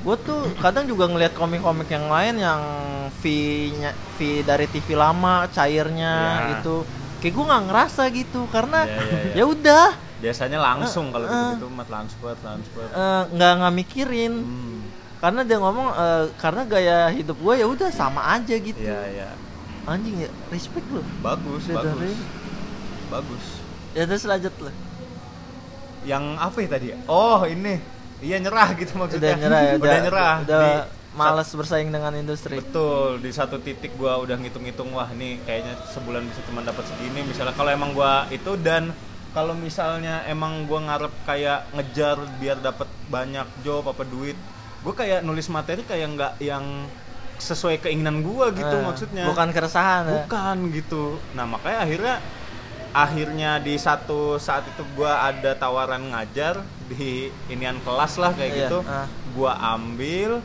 Gue tuh kadang juga ngelihat komik-komik yang lain yang fee-nya fee dari TV lama cairnya Ya. gitu. Kayak gue nggak ngerasa gitu karena Ya, ya, ya. ya udah biasanya langsung kalau Eh, gitu mat transfer transfer eh, nggak nggak mikirin hmm. karena dia ngomong eh, karena gaya hidup gue ya udah sama aja gitu. iya iya Anjing ya respect lu. bagus Udah bagus dari- bagus Ya terus lanjut lu. yang apa ya tadi oh ini iya nyerah gitu maksudnya Udah nyerah ya, udah, nyerah Udah Di- males bersaing dengan industri. Betul, di satu titik gua udah ngitung-ngitung wah nih kayaknya sebulan bisa cuma dapat segini misalnya kalau emang gua itu dan kalau misalnya emang gua ngarep kayak ngejar biar dapat banyak job apa duit, gua kayak nulis materi kayak nggak yang sesuai keinginan gua gitu Eh, maksudnya. Bukan keresahan ya. Bukan gitu. Nah, makanya akhirnya akhirnya di satu saat itu gua ada tawaran ngajar di inian kelas lah kayak Iya, gitu. ah. Gua ambil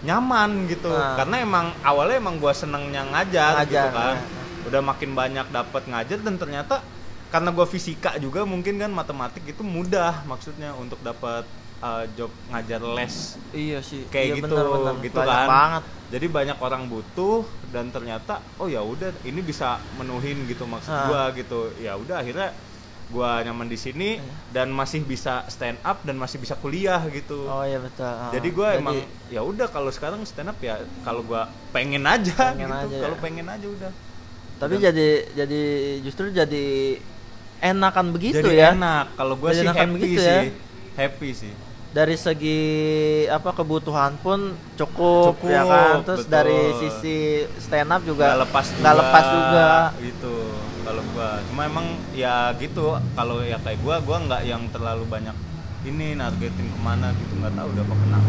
nyaman gitu. Ah. Karena emang awalnya emang gua senengnya ngajar, gitu Ngajar, kan. ah. Udah makin banyak dapat ngajar dan ternyata karena gua fisika juga mungkin kan matematik itu mudah maksudnya untuk dapat uh, job ngajar les Iya sih. kayak iya, gitu bener, bener. gitu Banyak kan banget. jadi banyak orang butuh dan ternyata oh ya udah ini bisa menuhin gitu maksud Ah. gua gitu ya udah akhirnya gua nyaman di sini Iya. dan masih bisa stand up dan masih bisa kuliah gitu Oh iya betul. Ah. jadi gua emang ya udah kalau sekarang stand up ya kalau gua pengen aja Pengen gitu aja kalau ya. pengen aja udah tapi udah. jadi jadi justru jadi enakan begitu jadi ya. enak kalau gua Jadi sih enakan happy begitu sih ya. happy sih Dari segi apa kebutuhan pun cukup, Cukup, ya kan. Terus betul. dari sisi stand up juga nggak lepas juga, nggak lepas juga. gitu kalau gua cuma emang ya gitu kalau ya kayak gua gua nggak yang terlalu banyak ini nargetin ke mana gitu nggak tahu udah apa kenapa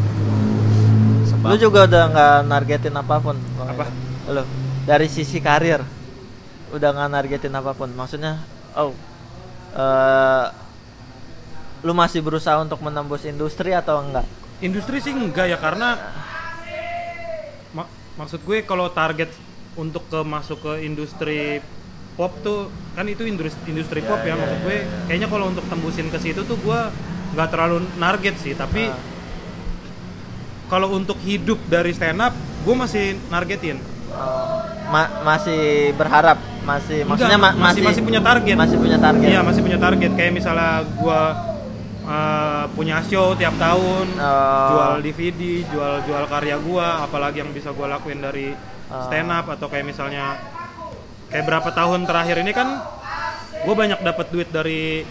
sebab Lu juga udah nggak nargetin apa pun. Apa? Lu dari sisi karir udah nggak nargetin apa pun. Maksudnya, oh, eh, lu masih berusaha untuk menembus industri atau enggak? Industri sih enggak ya karena mak- maksud gue kalau target untuk ke masuk ke industri pop tuh kan itu industri industri Ya, pop ya, ya, maksud ya, gue ya. kayaknya kalau untuk tembusin ke situ tuh gue nggak terlalu target sih tapi Ah. kalau untuk hidup dari stand up gue masih nargetin Oh, ma- masih berharap masih maksudnya Enggak, ma- masih masih punya target. masih punya target Iya masih punya target kayak misalnya gua eh, punya show tiap tahun, Oh. jual DVD, jual jual karya gua, apalagi yang bisa gua lakuin dari Oh. stand up atau kayak misalnya kayak berapa tahun terakhir ini kan gua banyak dapat duit dari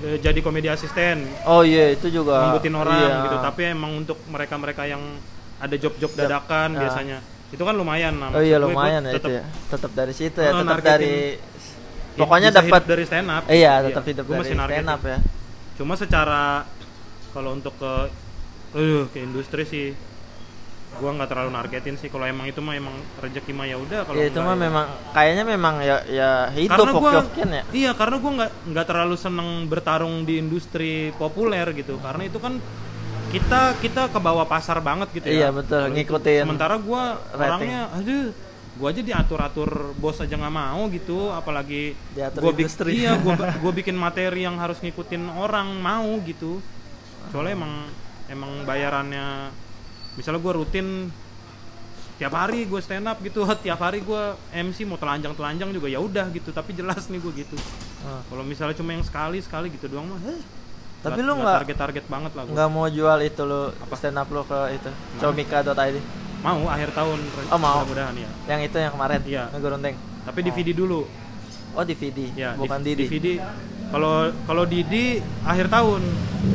eh, jadi komedi asisten, oh iya itu juga ngumputin orang iya. gitu. Tapi emang untuk mereka-mereka yang ada job-job dadakan Ah. biasanya itu kan lumayan. Nah, oh iya lumayan ya itu ya tetap dari situ ya Oh, tetap dari pokoknya dapat hidup dari stand up. iya tetap hidup Gua dari stand up ya Cuma secara kalau untuk ke eh ke industri sih gua nggak terlalu nargetin sih. Kalau emang itu mah emang rezeki mah ya udah kalau ya itu mah ya- memang kayaknya memang ya ya hidup karena gua hoki-hokian ya. iya karena gua nggak nggak terlalu seneng bertarung di industri populer gitu. Karena itu kan kita kita ke bawah pasar banget gitu Iya, ya betul, Kalau itu- ngikutin sementara gua rating. orangnya aduh gua aja diatur-atur bos aja nggak mau gitu apalagi Diatur gua bik- industri. iya gua bikin materi yang harus ngikutin orang mau gitu soalnya emang emang bayarannya misalnya gua rutin tiap hari gue stand up gitu tiap hari gue MC mau telanjang telanjang juga ya udah gitu tapi jelas nih gue gitu Ah. kalau misalnya cuma yang sekali sekali gitu doang mah eh, Tapi lu nggak- target target banget lah gua. nggak mau jual itu lo stand up lo ke itu comika.id mau akhir tahun. Oh, mau. mudah-mudahan ya. Yang itu yang kemarin? Iya. tapi DVD dulu. Oh DVD ya bukan di- Didi? DVD kalau kalau Didi akhir tahun.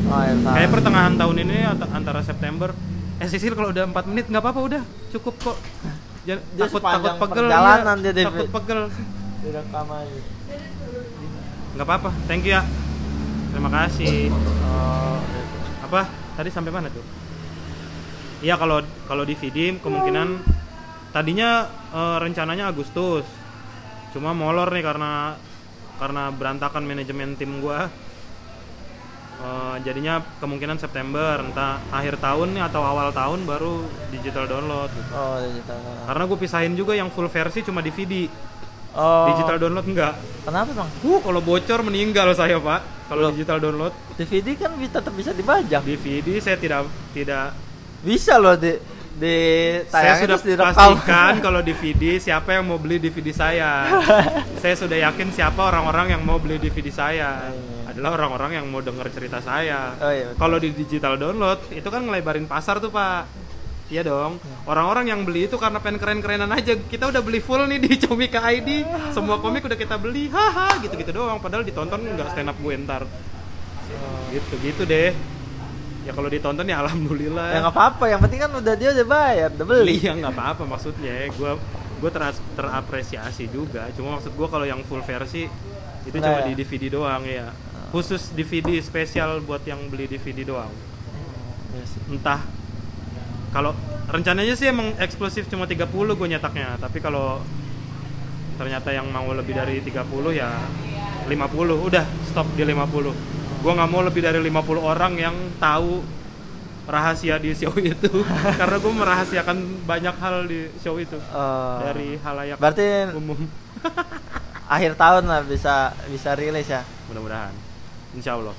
Oh ya tahu. kayak pertengahan tahun ini ant- antara September. Eh Sisil kalau udah 4 menit nggak apa-apa udah. Cukup kok. Jangan, takut takut pegel perjalanan David. takut pegel. Direkam aja. Nggak apa-apa. Thank you ya. Terima kasih. Oh. Apa? Tadi sampai mana tuh Iya kalau kalau DVD kemungkinan tadinya eh, rencananya Agustus. Cuma molor nih karena karena berantakan manajemen tim gua. Eh, jadinya kemungkinan September entah akhir tahun nih atau awal tahun baru digital download gitu. oh digital. Karena gue pisahin juga yang full versi cuma DVD oh. Digital download enggak. Kenapa bang? Uh kalau bocor meninggal saya pak kalau digital download. DVD kan bisa tetap bisa dibajak. DVD saya tidak tidak bisa loh di di saya sudah pastikan kalau DVD siapa yang mau beli DVD saya. saya sudah yakin siapa orang-orang yang mau beli DVD saya. Iya. Adalah orang-orang yang mau dengar cerita saya. Oh, iya, kalau di digital download itu kan ngelebarin pasar tuh pak. Iya dong. Orang-orang yang beli itu karena pengen keren-kerenan aja. Kita udah beli full nih di Comika ID. Semua komik udah kita beli. Haha, gitu-gitu doang. Padahal ditonton nggak stand up gue ntar. Gitu gitu deh. Ya kalau ditonton ya alhamdulillah. ya nggak apa-apa yang penting kan udah dia udah bayar udah beli Iya nggak apa-apa maksudnya. Gue gue terapresiasi juga. Cuma maksud gue kalau yang full versi itu Nah, cuma ya. di DVD doang ya. Khusus DVD spesial buat yang beli DVD doang. Iya sih. Entah kalau rencananya sih emang eksklusif cuma 30 gue nyetaknya, tapi kalau ternyata yang mau lebih dari 30 ya 50 udah stop di 50 gue nggak mau lebih dari 50 orang yang tahu rahasia di show itu. Karena gue merahasiakan banyak hal di show itu. Oh. dari halayak berarti umum. akhir tahun lah bisa bisa rilis ya? Mudah-mudahan. Insya Allah.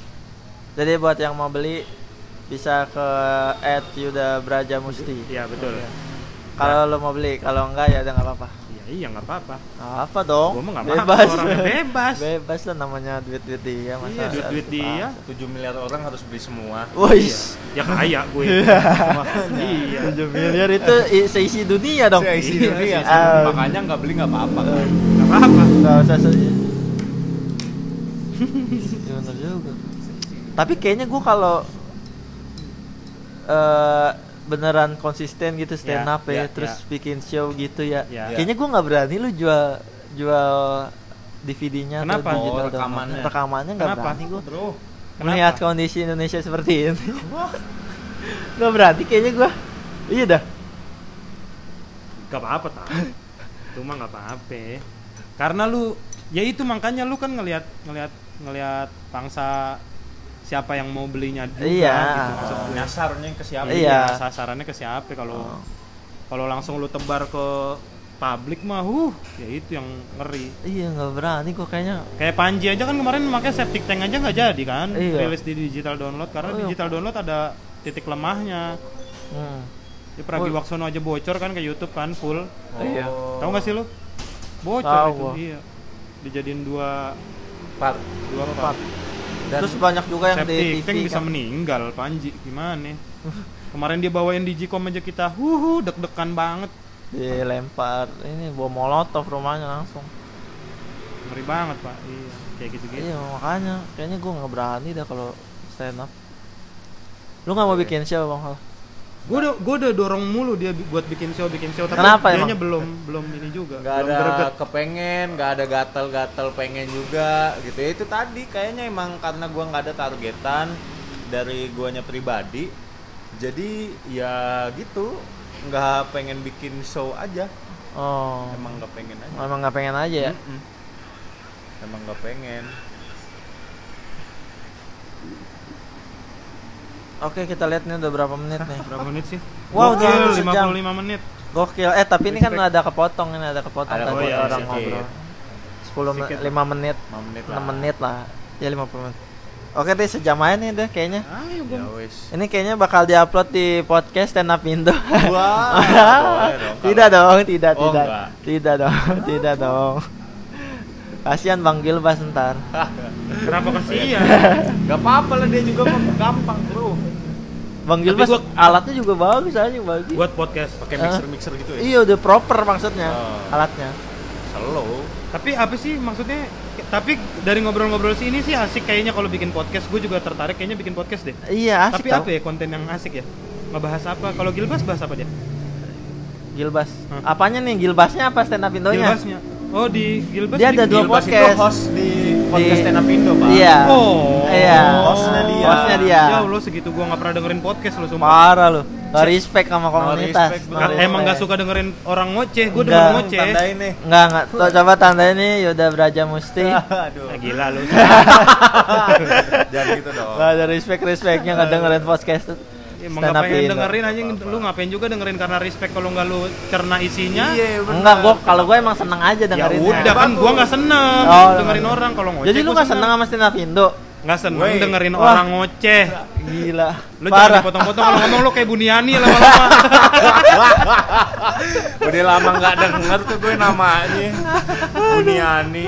Jadi buat yang mau beli bisa ke at Yuda Braja Musti iya betul. Kalau lo mau beli kalau enggak ya udah nggak apa-apa iya iya nggak apa-apa. Nggak apa dong? Gua mah nggak bebas. orangnya bebas. bebas lah namanya duit duit dia masa iya duit duit dia. 7 miliar orang harus beli semua. Wih, ya kaya gue. Iya. 7 miliar itu seisi dunia dong. Saya isi Iya, dunia. dunia. makanya nggak beli nggak apa-apa. Nggak apa-apa. Gak usah Iya, bener juga. Tapi kayaknya gua kalau eh beneran konsisten gitu stand Ya, up ya, ya, terus ya. bikin show gitu ya. Ya. Kayaknya gua nggak berani lu jual jual DVD-nya atau Kenapa? digital Oh, download. rekamannya. Rekamannya nggak Kenapa? berani gua. bro Melihat kondisi Indonesia seperti ini. Gak berani kayaknya gua. Iya dah. Gak apa-apa tak itu mah gak apa-apa karena lu ya itu makanya lu kan ngelihat ngelihat ngelihat pangsa siapa yang mau belinya juga Iya. gitu nyasarnya ke siapa Iya. sasarannya ke siapa Oh. kalau kalau langsung lu tebar ke publik mah huh ya itu yang ngeri Iya nggak berani gua kayaknya. kayak Panji aja kan kemarin pakai septic tank aja nggak jadi kan Iya. rilis di digital download karena Oh, iya. digital download ada titik lemahnya Hmm. di Pragiwaksono aja bocor kan ke YouTube kan full oh Iya. Tahu nggak sih lu? Bocor Tahu itu. gua. Iya. Dijadiin dua Part. dua Part. part. Dan Terus banyak juga yang di Septic TV tank bisa kan. meninggal Panji gimana? Kemarin dia bawain di Gcom aja kita, huhu deg-degan banget, dilempar ini bawa molotov rumahnya langsung. ngeri banget pak. Iya, kayak gitu-gitu. Iya makanya kayaknya gue nggak berani dah kalau stand up. Lu nggak mau bikin show bang Hal? Gue udah gue udah dorong mulu dia buat bikin show bikin show tapi Kenapa emang? belum belum ini juga. nggak belum ada greget. kepengen nggak ada gatel-gatel pengen juga gitu ya itu tadi kayaknya emang karena gua nggak ada targetan dari guanya pribadi jadi ya gitu nggak pengen bikin show aja Oh, emang nggak pengen aja emang nggak pengen aja ya? Mm-mm. emang nggak pengen Oke kita lihat nih udah berapa menit nih. Berapa menit sih? Wow, udah Gokil, hampir sejam. 55 menit. Gokil. Eh tapi ini kan Respect. ada kepotong ini ada kepotong Ada tadi kepotong, orang ngobrol. 10 Sedikit. menit, 5 menit, 5 menit 6 menit lah. Ya 50 menit. Oke deh sejam aja nih deh kayaknya. Ayo ya Ini kayaknya bakal diupload di podcast Stand Up Indo. Wah, dong. tidak dong, tidak, Oh, tidak. enggak. Tidak dong, tidak dong. Kasihan Bang Gilbas ntar. Kenapa kasihan? Gak apa-apa lah dia juga mah gampang bro Bang Gilbas gua- alatnya juga bagus aja bagus. Buat podcast. pakai mixer-mixer gitu ya Iya udah proper maksudnya Oh. alatnya. slow Tapi apa sih maksudnya? Tapi dari ngobrol-ngobrol sih ini sih asik kayaknya kalau bikin podcast. Gue juga tertarik kayaknya bikin podcast deh. Iya asik Tapi tau. apa ya konten yang asik ya? Ngebahas apa? Kalau Gilbas bahas apa dia? Gilbas. Hah? Apanya nih Gilbasnya apa stand up Indonya? Gilbasnya. Oh di Gilbas Dia ada dua Gilbas podcast. itu host di podcast Di- stand up Indo pak Iya. Oh. Iya. Hostnya dia. Hostnya dia. Ya Allah segitu gua nggak pernah dengerin podcast lo sumpah. Parah lu. Gak respect sama komunitas. respect, No respect. Emang gak suka dengerin orang ngoceh, gue demen ngoceh. tandain nih Enggak, enggak. Tuh, coba tanda ini Yoda Braja Musti. aduh Ah, gila lu. jangan gitu dong Gak ada respect respectnya nggak dengerin podcast tuh. Emang Stand up Indo. dengerin aja lu ngapain juga dengerin karena respect kalau nggak lu cerna isinya. iya bener. Enggak, gua kalau gua emang seneng aja Ya dengerin. udah kan gua nggak seneng Oh, dengerin nggak. orang kalau ngoceh. Jadi lu nggak seneng sama stand up Indo? Nggak seneng Wey. dengerin Wah. orang ngoceh. Gila. Lu jangan Parah. dipotong-potong kalau ngomong lu kayak Buniani lama-lama. udah lama nggak denger tuh gue namanya Buniani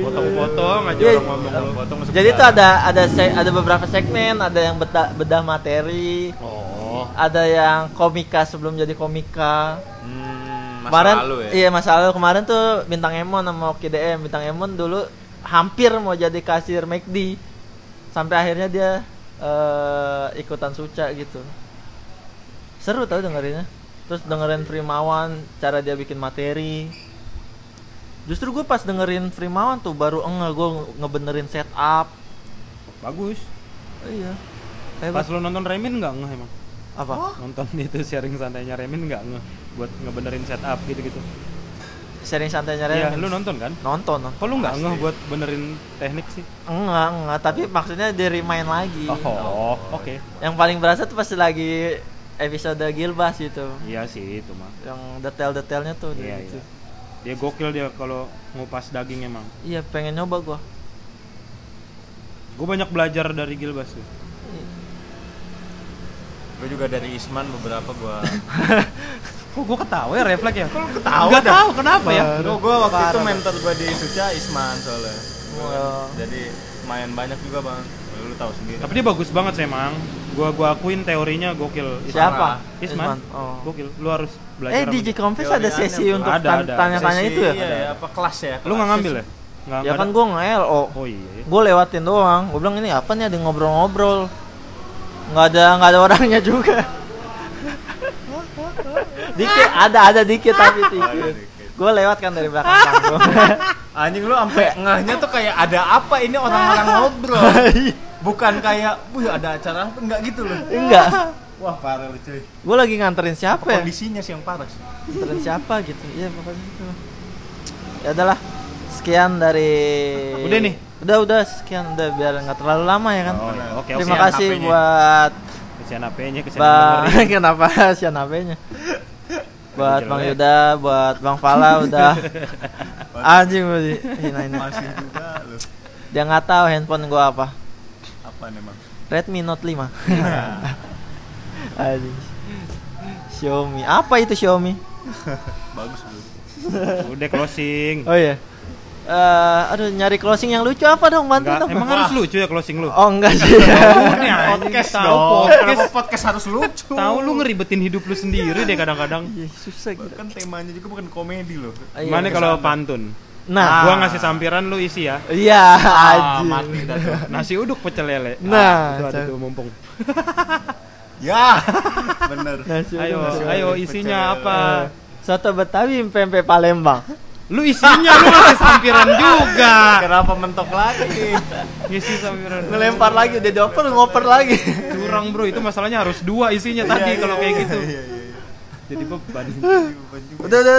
Potong-potong aja Iya. orang ngomong potong Jadi tuh ada ada se- ada beberapa segmen, ada yang bedah, bedah materi, Oh. ada yang komika sebelum jadi komika. hmm, masa kemarin lalu ya? iya masa lalu. Kemarin tuh bintang Emon sama Oki DM bintang Emon dulu hampir mau jadi kasir McD sampai akhirnya dia eh, ikutan suca gitu. Seru tau dengerinnya. Terus dengerin Frimawan cara dia bikin materi justru gue pas dengerin Frimawan tuh baru enggak gue ngebenerin setup Bagus. Oh, iya Pas hebat lu nonton Remin nggak ngeh emang? apa Nonton itu sharing santainya Remin nggak ngeh buat ngebenerin setup gitu-gitu. sharing santainya Iya, Remin lu nonton kan? nonton nonton. Kok lu nggak Pasti. ngeh buat benerin teknik sih? enggak enggak tapi maksudnya di remind lagi Oh, oke. yang paling berasa tuh pas lagi episode Gilbas gitu Iya sih itu mah. yang detail-detailnya tuh Iya, gitu. iya. Dia gokil dia kalau ngupas daging emang. iya pengen nyoba gua Gue banyak belajar dari Gilbas tuh. gue juga dari Isman beberapa gue Kok gue ketawa ya refleks ya? Kok ketawa Gak tahu kenapa ya? gue gue waktu itu mentor gue di Suca Isman soalnya Wah. jadi main banyak juga bang lu tahu sendiri Tapi dia bagus banget sih emang. Gua gua akuin teorinya gokil. siapa Isman. oh Gokil. Lu harus belajar. eh sama di dia. Confess ada sesi untuk tanya-tanya itu ya? iya, ya apa kelas ya? Lu nggak ngambil ya? Nggak ya kan ada- gua nge LO Oh iya. gue lewatin doang. Gue bilang ini apa nih? Ada ngobrol-ngobrol. Nggak ada nggak ada orangnya juga. Dikit ada ada dikit tapi Ada dikit dikit. gue lewat kan dari belakang panggung. Anjing lu sampai ngehnya tuh kayak ada apa ini orang-orang ngobrol? Bukan kayak wih ada acara apa? Enggak gitu loh. Enggak wah parah lu cuy gue lagi nganterin siapa ya kondisinya sih yang parah sih nganterin siapa gitu iya pokoknya gitu ya udahlah sekian dari Udah nih? udah udah sekian udah biar nggak terlalu lama ya kan Oh, iya. Oke, terima Kesian kasih HP-nya. buat Kesian HP-nya, kesian dengerin. kenapa sian HP-nya? buat. Bang Yuda, buat Bang Fala udah anjing berarti. Hina ini. masih juga lu Dia nggak tahu handphone gua apa. apa nih bang Redmi Note 5. anjing. Xiaomi. Apa itu Xiaomi? Bagus bro. Udah closing. Oh iya. Eh, aduh nyari closing yang lucu apa dong bantu dong. emang harus lucu ya closing lu? Oh enggak sih. Podcast tahu podcast. Podcast harus lucu? Tahu lu ngeribetin hidup lu sendiri deh kadang-kadang. Ih, susah gitu. Kan temanya juga bukan komedi loh. Iya, Gimana kalau pantun? Nah, Gua ngasih sampiran lu isi ya. iya Ah, anjing. mati dah. Nasi uduk pecel lele. Nah, itu ada tuh mumpung. Ya, bener. Nasi uduk Ayo, pecel ayo isinya pecel apa? Eh, Soto Betawi pempek Palembang. Lu isinya lu ngasih sampiran juga. Kenapa mentok lagi? Ngisi sampiran. Ngelempar lagi udah dioper ngoper lagi. Curang bro, itu masalahnya harus dua isinya tadi Iya, kalau iya, kayak iya, gitu. iya, iya, iya. Jadi beban. Udah udah